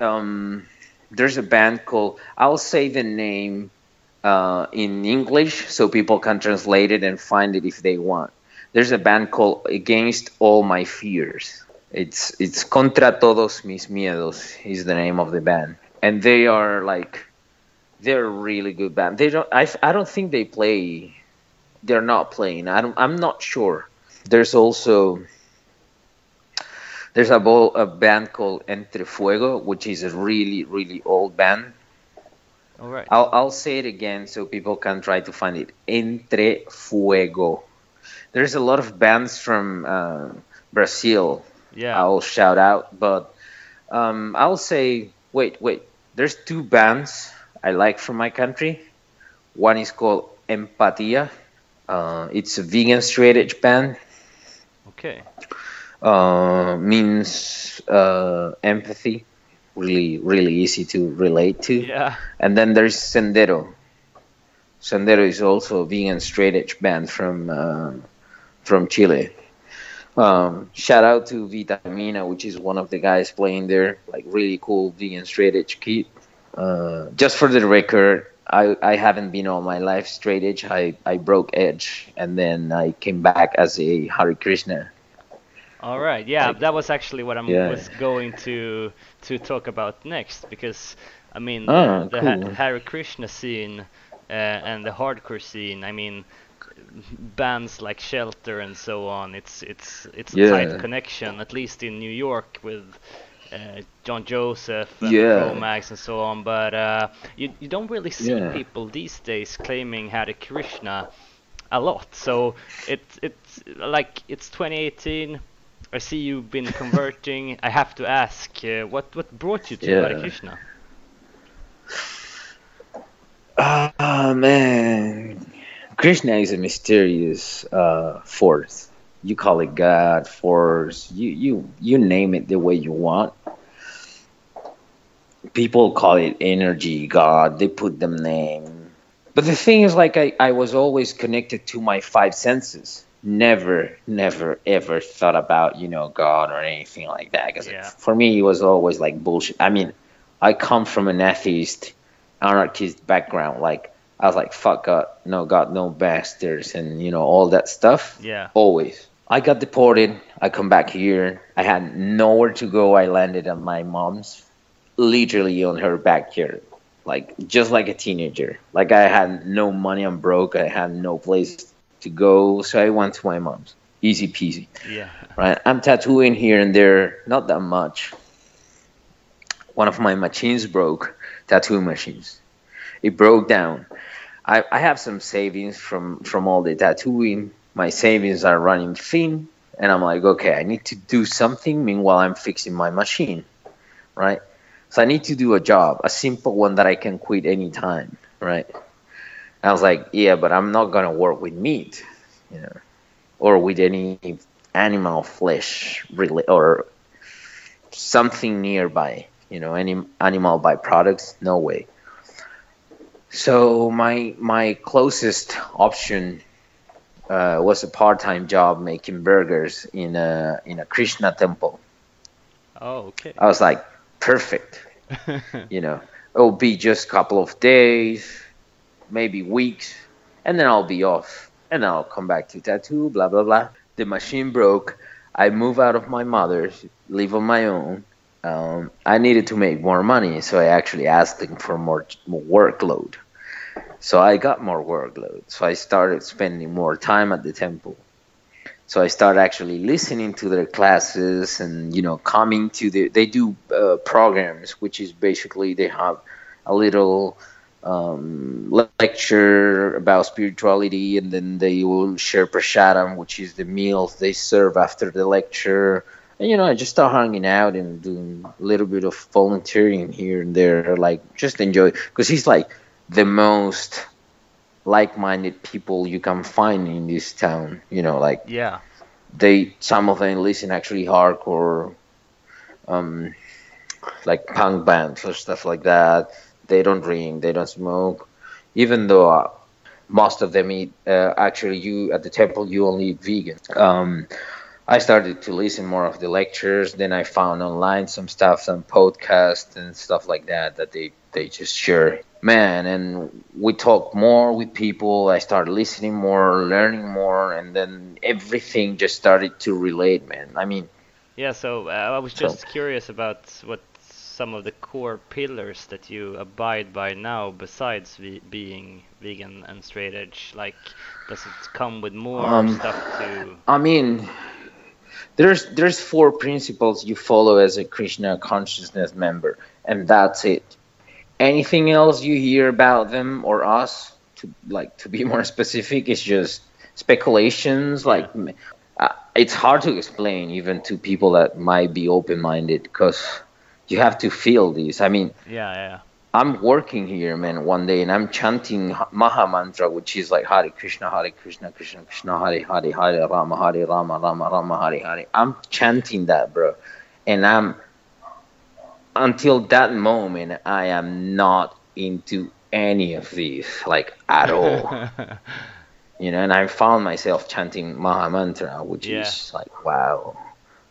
S6: um there's a band called i'll say the name uh, in english so people can translate it and find it if they want. There's a band called against all my fears it's it's contra todos mis miedos is the name of the band and they are like they're a really good band they don't i, I don't think they play they're not playing I don't, i'm not sure there's also There's a, bo- a band called Entre Fuego, which is a really, really old band.
S2: All right.
S6: I'll, I'll say it again so people can try to find it. Entre Fuego. There's a lot of bands from uh, Brazil.
S2: Yeah.
S6: I'll shout out, but um, I'll say, wait, wait. There's two bands I like from my country. One is called Empatia. Uh, it's a vegan straight edge band.
S2: Okay.
S6: Uh, means uh, empathy. Really, really easy to relate to.
S2: Yeah.
S6: And then there's Sendero. Sendero is also a vegan straight edge band from uh, from Chile. Um, shout out to Vitamina, which is one of the guys playing there. Like really cool vegan straight edge kid. Uh, just for the record, I, I haven't been all my life straight edge. I, I broke edge and then I came back as a Hare Krishna.
S2: All right. Yeah, that was actually what I
S6: Yeah.
S2: was going to to talk about next because I mean
S6: Ah,
S2: the, the Ha- Hare Krishna scene uh, and the hardcore scene. I mean bands like Shelter and so on. It's it's it's a
S6: Yeah.
S2: tight connection, at least in New York with. Uh, John Joseph and
S6: Yeah.
S2: Pro-Max and so on, but uh, you you don't really see
S6: Yeah.
S2: people these days claiming Hare Krishna a lot. So it's it's like it's 2018. I see you've been converting. I have to ask, uh, what what brought you to Hare Krishna?
S6: Ah man, Krishna is a mysterious uh, force. You call it God, force. You you you name it the way you want. People call it energy, God. They put them name. But the thing is, like I, I was always connected to my five senses. Never, never, ever thought about you know God or anything like that. 'Cause
S2: Yeah.
S6: for me, it was always like bullshit. I mean, I come from an atheist anarchist background. Like I was like, fuck God, no God, no bastards, and you know all that stuff.
S2: Yeah.
S6: Always. I got deported. I come back here. I had nowhere to go. I landed at my mom's, literally on her backyard, like just like a teenager. Like I had no money. I'm broke. I had no place to go, so I went to my mom's. Easy peasy
S2: Yeah.
S6: right? I'm tattooing here and there, not that much. One of my machines broke, tattoo machines. It broke down. I, I have some savings from from all the tattooing. My savings are running thin, and I'm like, okay, I need to do something. Meanwhile, I'm fixing my machine, right? So I need to do a job, a simple one that I can quit anytime, right? I was like, yeah, but I'm not gonna work with meat, you know, or with any animal flesh really or something nearby you know any animal byproducts no way so my my closest option uh, was a part-time job making burgers in a in a krishna temple.
S2: Oh, okay.
S6: i was like perfect. You know it'll be just a couple of days maybe weeks and then i'll be off and i'll come back to tattoo blah blah blah. The machine broke. I move out of my mother's live on my own um, i needed to make more money so i actually asked them for more, more workload. So i got more workload. So i started spending more time at the temple. So I started actually listening to their classes and you know coming to the they do uh, programs which is basically they have a little um, lecture about spirituality and then they will share prasadam which is the meals they serve after the lecture and you know I just start hanging out and doing a little bit of volunteering here and there like just enjoy because he's like the most like-minded people you can find in this town you know like
S2: Yeah.
S6: they some of them listen actually hardcore um like punk bands or stuff like that. They don't drink they don't smoke. Even though uh, most of them eat uh, actually you at the temple you only eat vegan. Um i started to listen more of the lectures then i found online some stuff some podcasts and stuff like that that they they just share man and we talk more with people i started listening more learning more and then everything just started to relate man i mean
S2: Yeah. So uh, I was
S6: So-
S2: just curious about what some of the core pillars that you abide by now, besides being vegan and straight edge. Like, does it come with more
S6: Um,
S2: stuff to?
S6: I mean, there's there's four principles you follow as a Krishna consciousness member, and that's it. Anything else you hear about them or us, to like to be more specific, is just speculations. Like uh, it's hard to explain even to people that might be open-minded because you have to feel these. I mean,
S5: Yeah, yeah.
S6: I'm working here, man, one day, and I'm chanting Maha Mantra, which is like Hare Krishna, Hare Krishna, Krishna Krishna, Hare Hare, Hare Rama, Hare Rama, Rama Rama, Hare Hare. I'm chanting that, bro, and I'm until that moment, I am not into any of these, like at all. you know, and I found myself chanting Maha Mantra, which
S5: Yeah.
S6: is like, wow.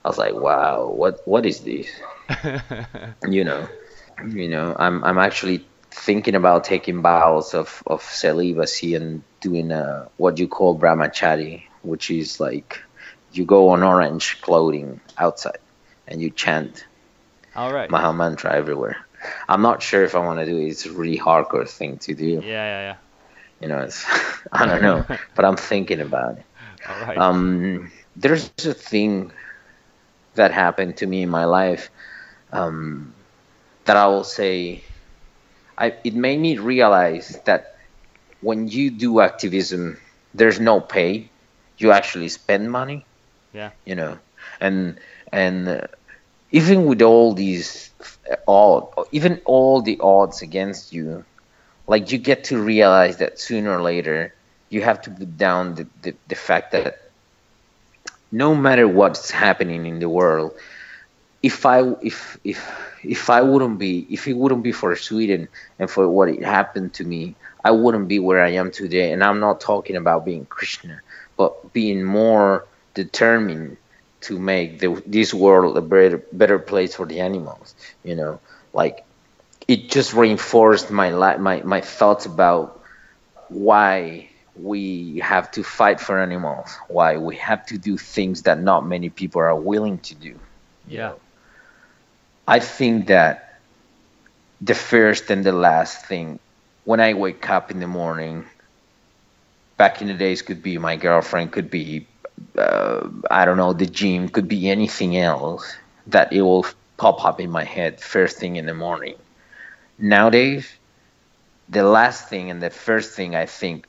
S6: I was like, wow, what what is this? you know you know i'm i'm actually thinking about taking vows of of celibacy and doing uh what you call brahmachari which is like you go on orange clothing outside and you chant
S5: All right.
S6: maha mantra everywhere i'm not sure if i want to do it it's a really hardcore thing to do
S5: Yeah, yeah, yeah.
S6: you know it's i don't know but i'm thinking about it
S5: All right.
S6: um, there's a thing that happened to me in my life um, that I will say. I, it made me realize that when you do activism, there's no pay. You actually spend money.
S5: Yeah.
S6: You know, and and uh, even with all these odd, even all the odds against you, like you get to realize that sooner or later you have to put down the, the, the fact that no matter what's happening in the world if i if if if i wouldn't be if it wouldn't be for sweden and for what it happened to me i wouldn't be where i am today and i'm not talking about being krishna but being more determined to make the, this world a better better place for the animals you know like it just reinforced my my my thoughts about why we have to fight for animals, why we have to do things that not many people are willing to do.
S5: yeah.
S6: I think that the first and the last thing, when I wake up in the morning, back in the days could be my girlfriend, could be, uh, I don't know, the gym, could be anything else that it will pop up in my head first thing in the morning. Nowadays, the last thing and the first thing I think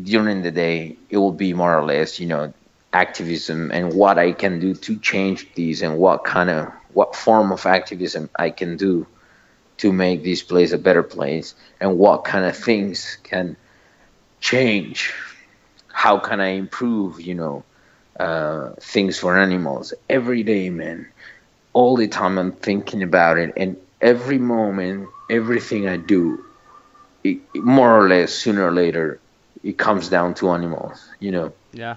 S6: during the day, it will be more or less, you know, activism and what I can do to change these and what kind of what form of activism I can do to make this place a better place and what kind of things can change how can I improve you know uh, things for animals every day man. All the time I'm thinking about it and every moment everything I do it, more or less sooner or later it comes down to animals you know.
S5: Yeah.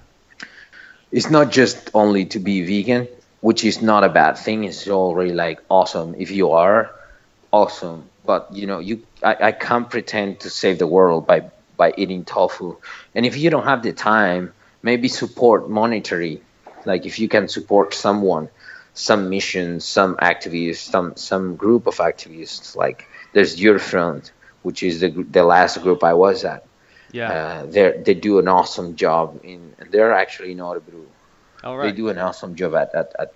S6: it's not just only to be vegan, which is not a bad thing. It's already like awesome if you are awesome. But you know, you I, I can't pretend to save the world by by eating tofu. And if you don't have the time, maybe support monetary. Like if you can support someone, some mission, some activists, some some group of activists. Like there's Your Front, which is the the last group I was at.
S5: Yeah.
S6: Uh, they they do an awesome job in. They're actually in Örebro
S5: All
S6: they do an awesome job at, at, at,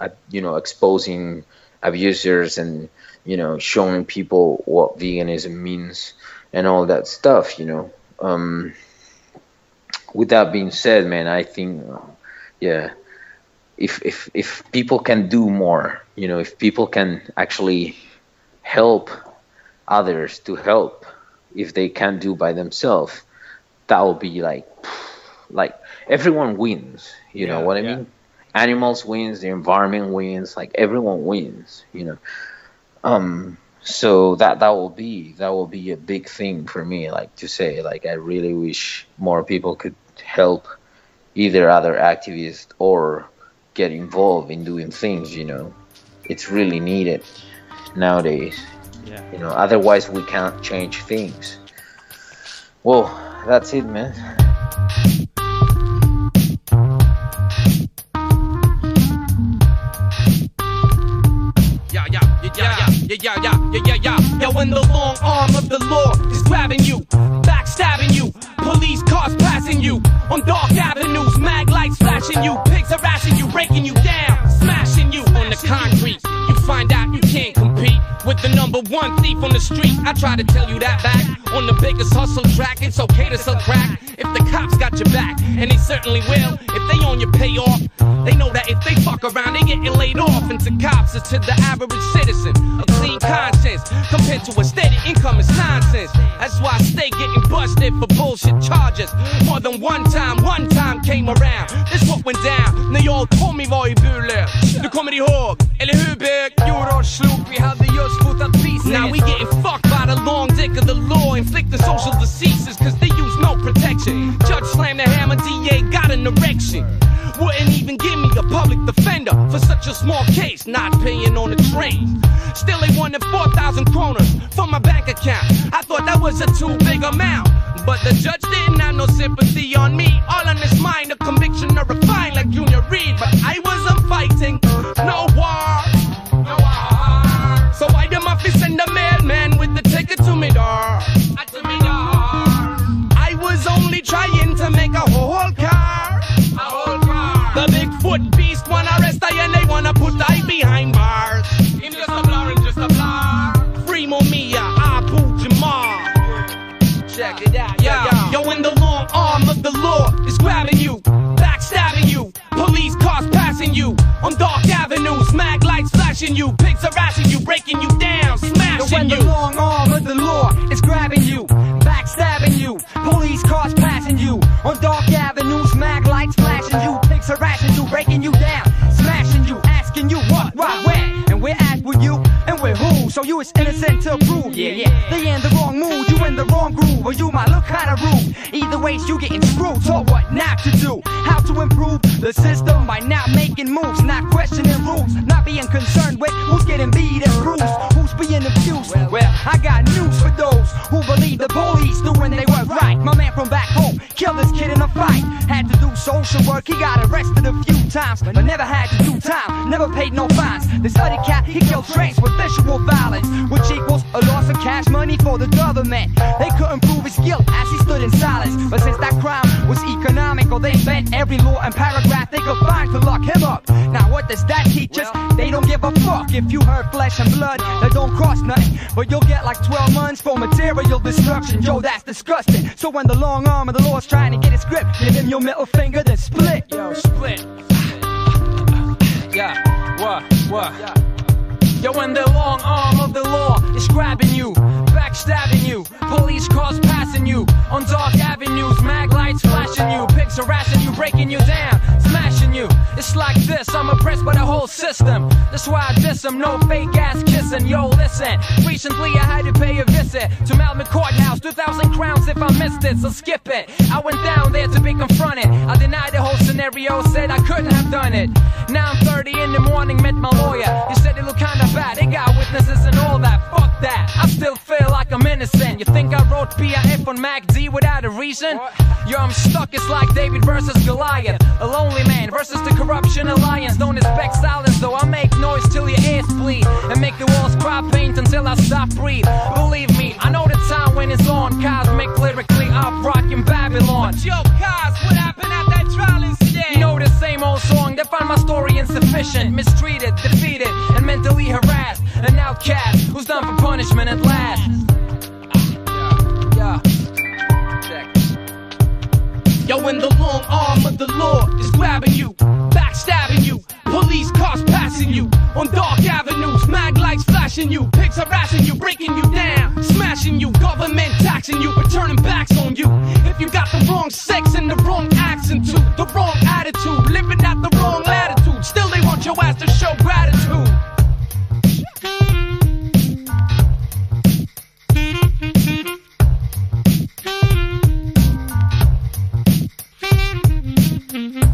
S6: at you know exposing abusers and you know showing people what veganism means and all that stuff you know. Um, with that being said man i think uh, yeah if if if people can do more you know if people can actually help others to help if they can't do by themselves that will be like like everyone wins you know what i
S5: yeah.
S6: mean? Animals wins the environment wins like everyone wins you know. Um so that that will be that will be a big thing for me like to say like i really wish more people could help either other activists or get involved in doing things you know. It's really needed nowadays
S5: Yeah.
S6: you know. Otherwise we can't change things. Well that's it man
S7: yeah, yeah, yeah, yeah, yeah, yeah, yeah. When the long arm of the law is grabbing you, backstabbing you, police cars passing you on dark avenues, mag lights flashing you, pigs harassing you, breaking you one thief on the street. I try to tell you that back on the biggest hustle track. It's okay to sell crack if the cops got your back, and they certainly will if they own your payoff. They know that if they fuck around, they getting laid off. And to cops, it's to the average citizen, a clean conscience compared to a steady income is nonsense. That's why I stay getting busted for bullshit charges. More than one time, one time came around. This what went down när jag var i Burlöv. Du kommer ihåg, eller hur bög?
S8: Jordar slog, vi hade just
S7: Now we getting fucked by the long dick of the law, inflicting social diseases cause they use no protection. Judge slammed the hammer, DA got an erection. Wouldn't even give me a public defender for such a small case, not paying on the train. Still, they wanted 4,000 kroners from my bank account. I thought that was a too big amount. But the judge didn't have no sympathy on me. All on his mind, a conviction or a fine like Junior Reed. But I wasn't fighting no war. Ticket to me door? To me door. I was only trying to make a whole car. A whole car. The Bigfoot beast wanna arrest I and they wanna put I behind bars. Him just a blur, him just a blur. Free Mia, Abu Jamal. Check it out, yeah, yeah. Yo, when the long arm of the law is grabbing you, backstabbing you, police cars passing you on dark avenues, mag lights flashing you, pigs harassing you, breaking you down,
S8: When
S7: smashing
S8: the
S7: you.
S8: long arm of the law is grabbing you, backstabbing you, police cars passing you, on dark avenues, mag lights flashing you, pigs harassing you, breaking you down, smashing you, asking you what, why, when, and we're at you, we're who, so you is innocent to prove, yeah, yeah, they in the wrong mood, you in the wrong groove, or you might look kinda rude, either ways you getting screwed, told what not to do, how to improve the system by not making moves, not questioning rules, not being concerned with who's getting beat and bruised, who's being abused, well, I got news for those who believe the police doing they work right. My man from back home killed this kid in a fight. Had to do social work, he got arrested a few times, but never had to do time, never paid no fines. This other cat, he killed trains with visual violence, which equals a loss of cash money for the government. They couldn't prove his guilt as he stood in silence, but since that crime was economical, they bent every law and paragraph they could find to lock him up. Now what does that teach us? They don't give a fuck if you hurt flesh and blood, that don't cost nothing, but you'll get like 12 months for material destruction. Yo, that's disgusting. So when the long arm of the law's trying to get his grip, give him your middle finger, then split. Yo, split. Yeah, what, what? Yo, when the long arm of the law is grabbing you, backstabbing you, police cars passing you, on dark avenues, mag lights flashing you, pigs harassing you, breaking you down, you. It's like this, I'm oppressed by the whole system. That's why I diss 'em, no fake ass kissing. Yo, listen, recently I had to pay a visit to Malvern Courthouse, 2,000 crowns if I missed it, so skip it. I went down there to be confronted. I denied the whole scenario, said I couldn't have done it. Now I'm 30 in the morning, met my lawyer. He said it looked kinda bad, they got witnesses and all that. Fuck that, I still feel like I'm innocent. You think I wrote PIF on MacD without a reason? Yo, I'm stuck, it's like David versus Goliath. A lonely man versus the corruption alliance. Don't expect silence though, I make noise till your ears bleed. And make the walls cry paint until I stop breathe. Believe me, I know the time when it's on. Cosmic lyrically, I'm rocking Babylon.
S7: Yo, Kaz, what happened at that trial instead?
S8: You know the same old song, they find my story insufficient, mistreated, defeated, and mentally harassed. An outcast who's done for punishment at last. Yeah. Check.
S7: Yo, in the long arm of the law is grabbing you, backstabbing you. Police cars passing you on dark avenues, mag lights flashing you, pigs harassing you, breaking you down, smashing you, government taxing you, but turning backs on you. If you got the wrong sex and the wrong accent too, the wrong attitude, living at the wrong latitude, still they want your ass to show gratitude. Mm-hmm.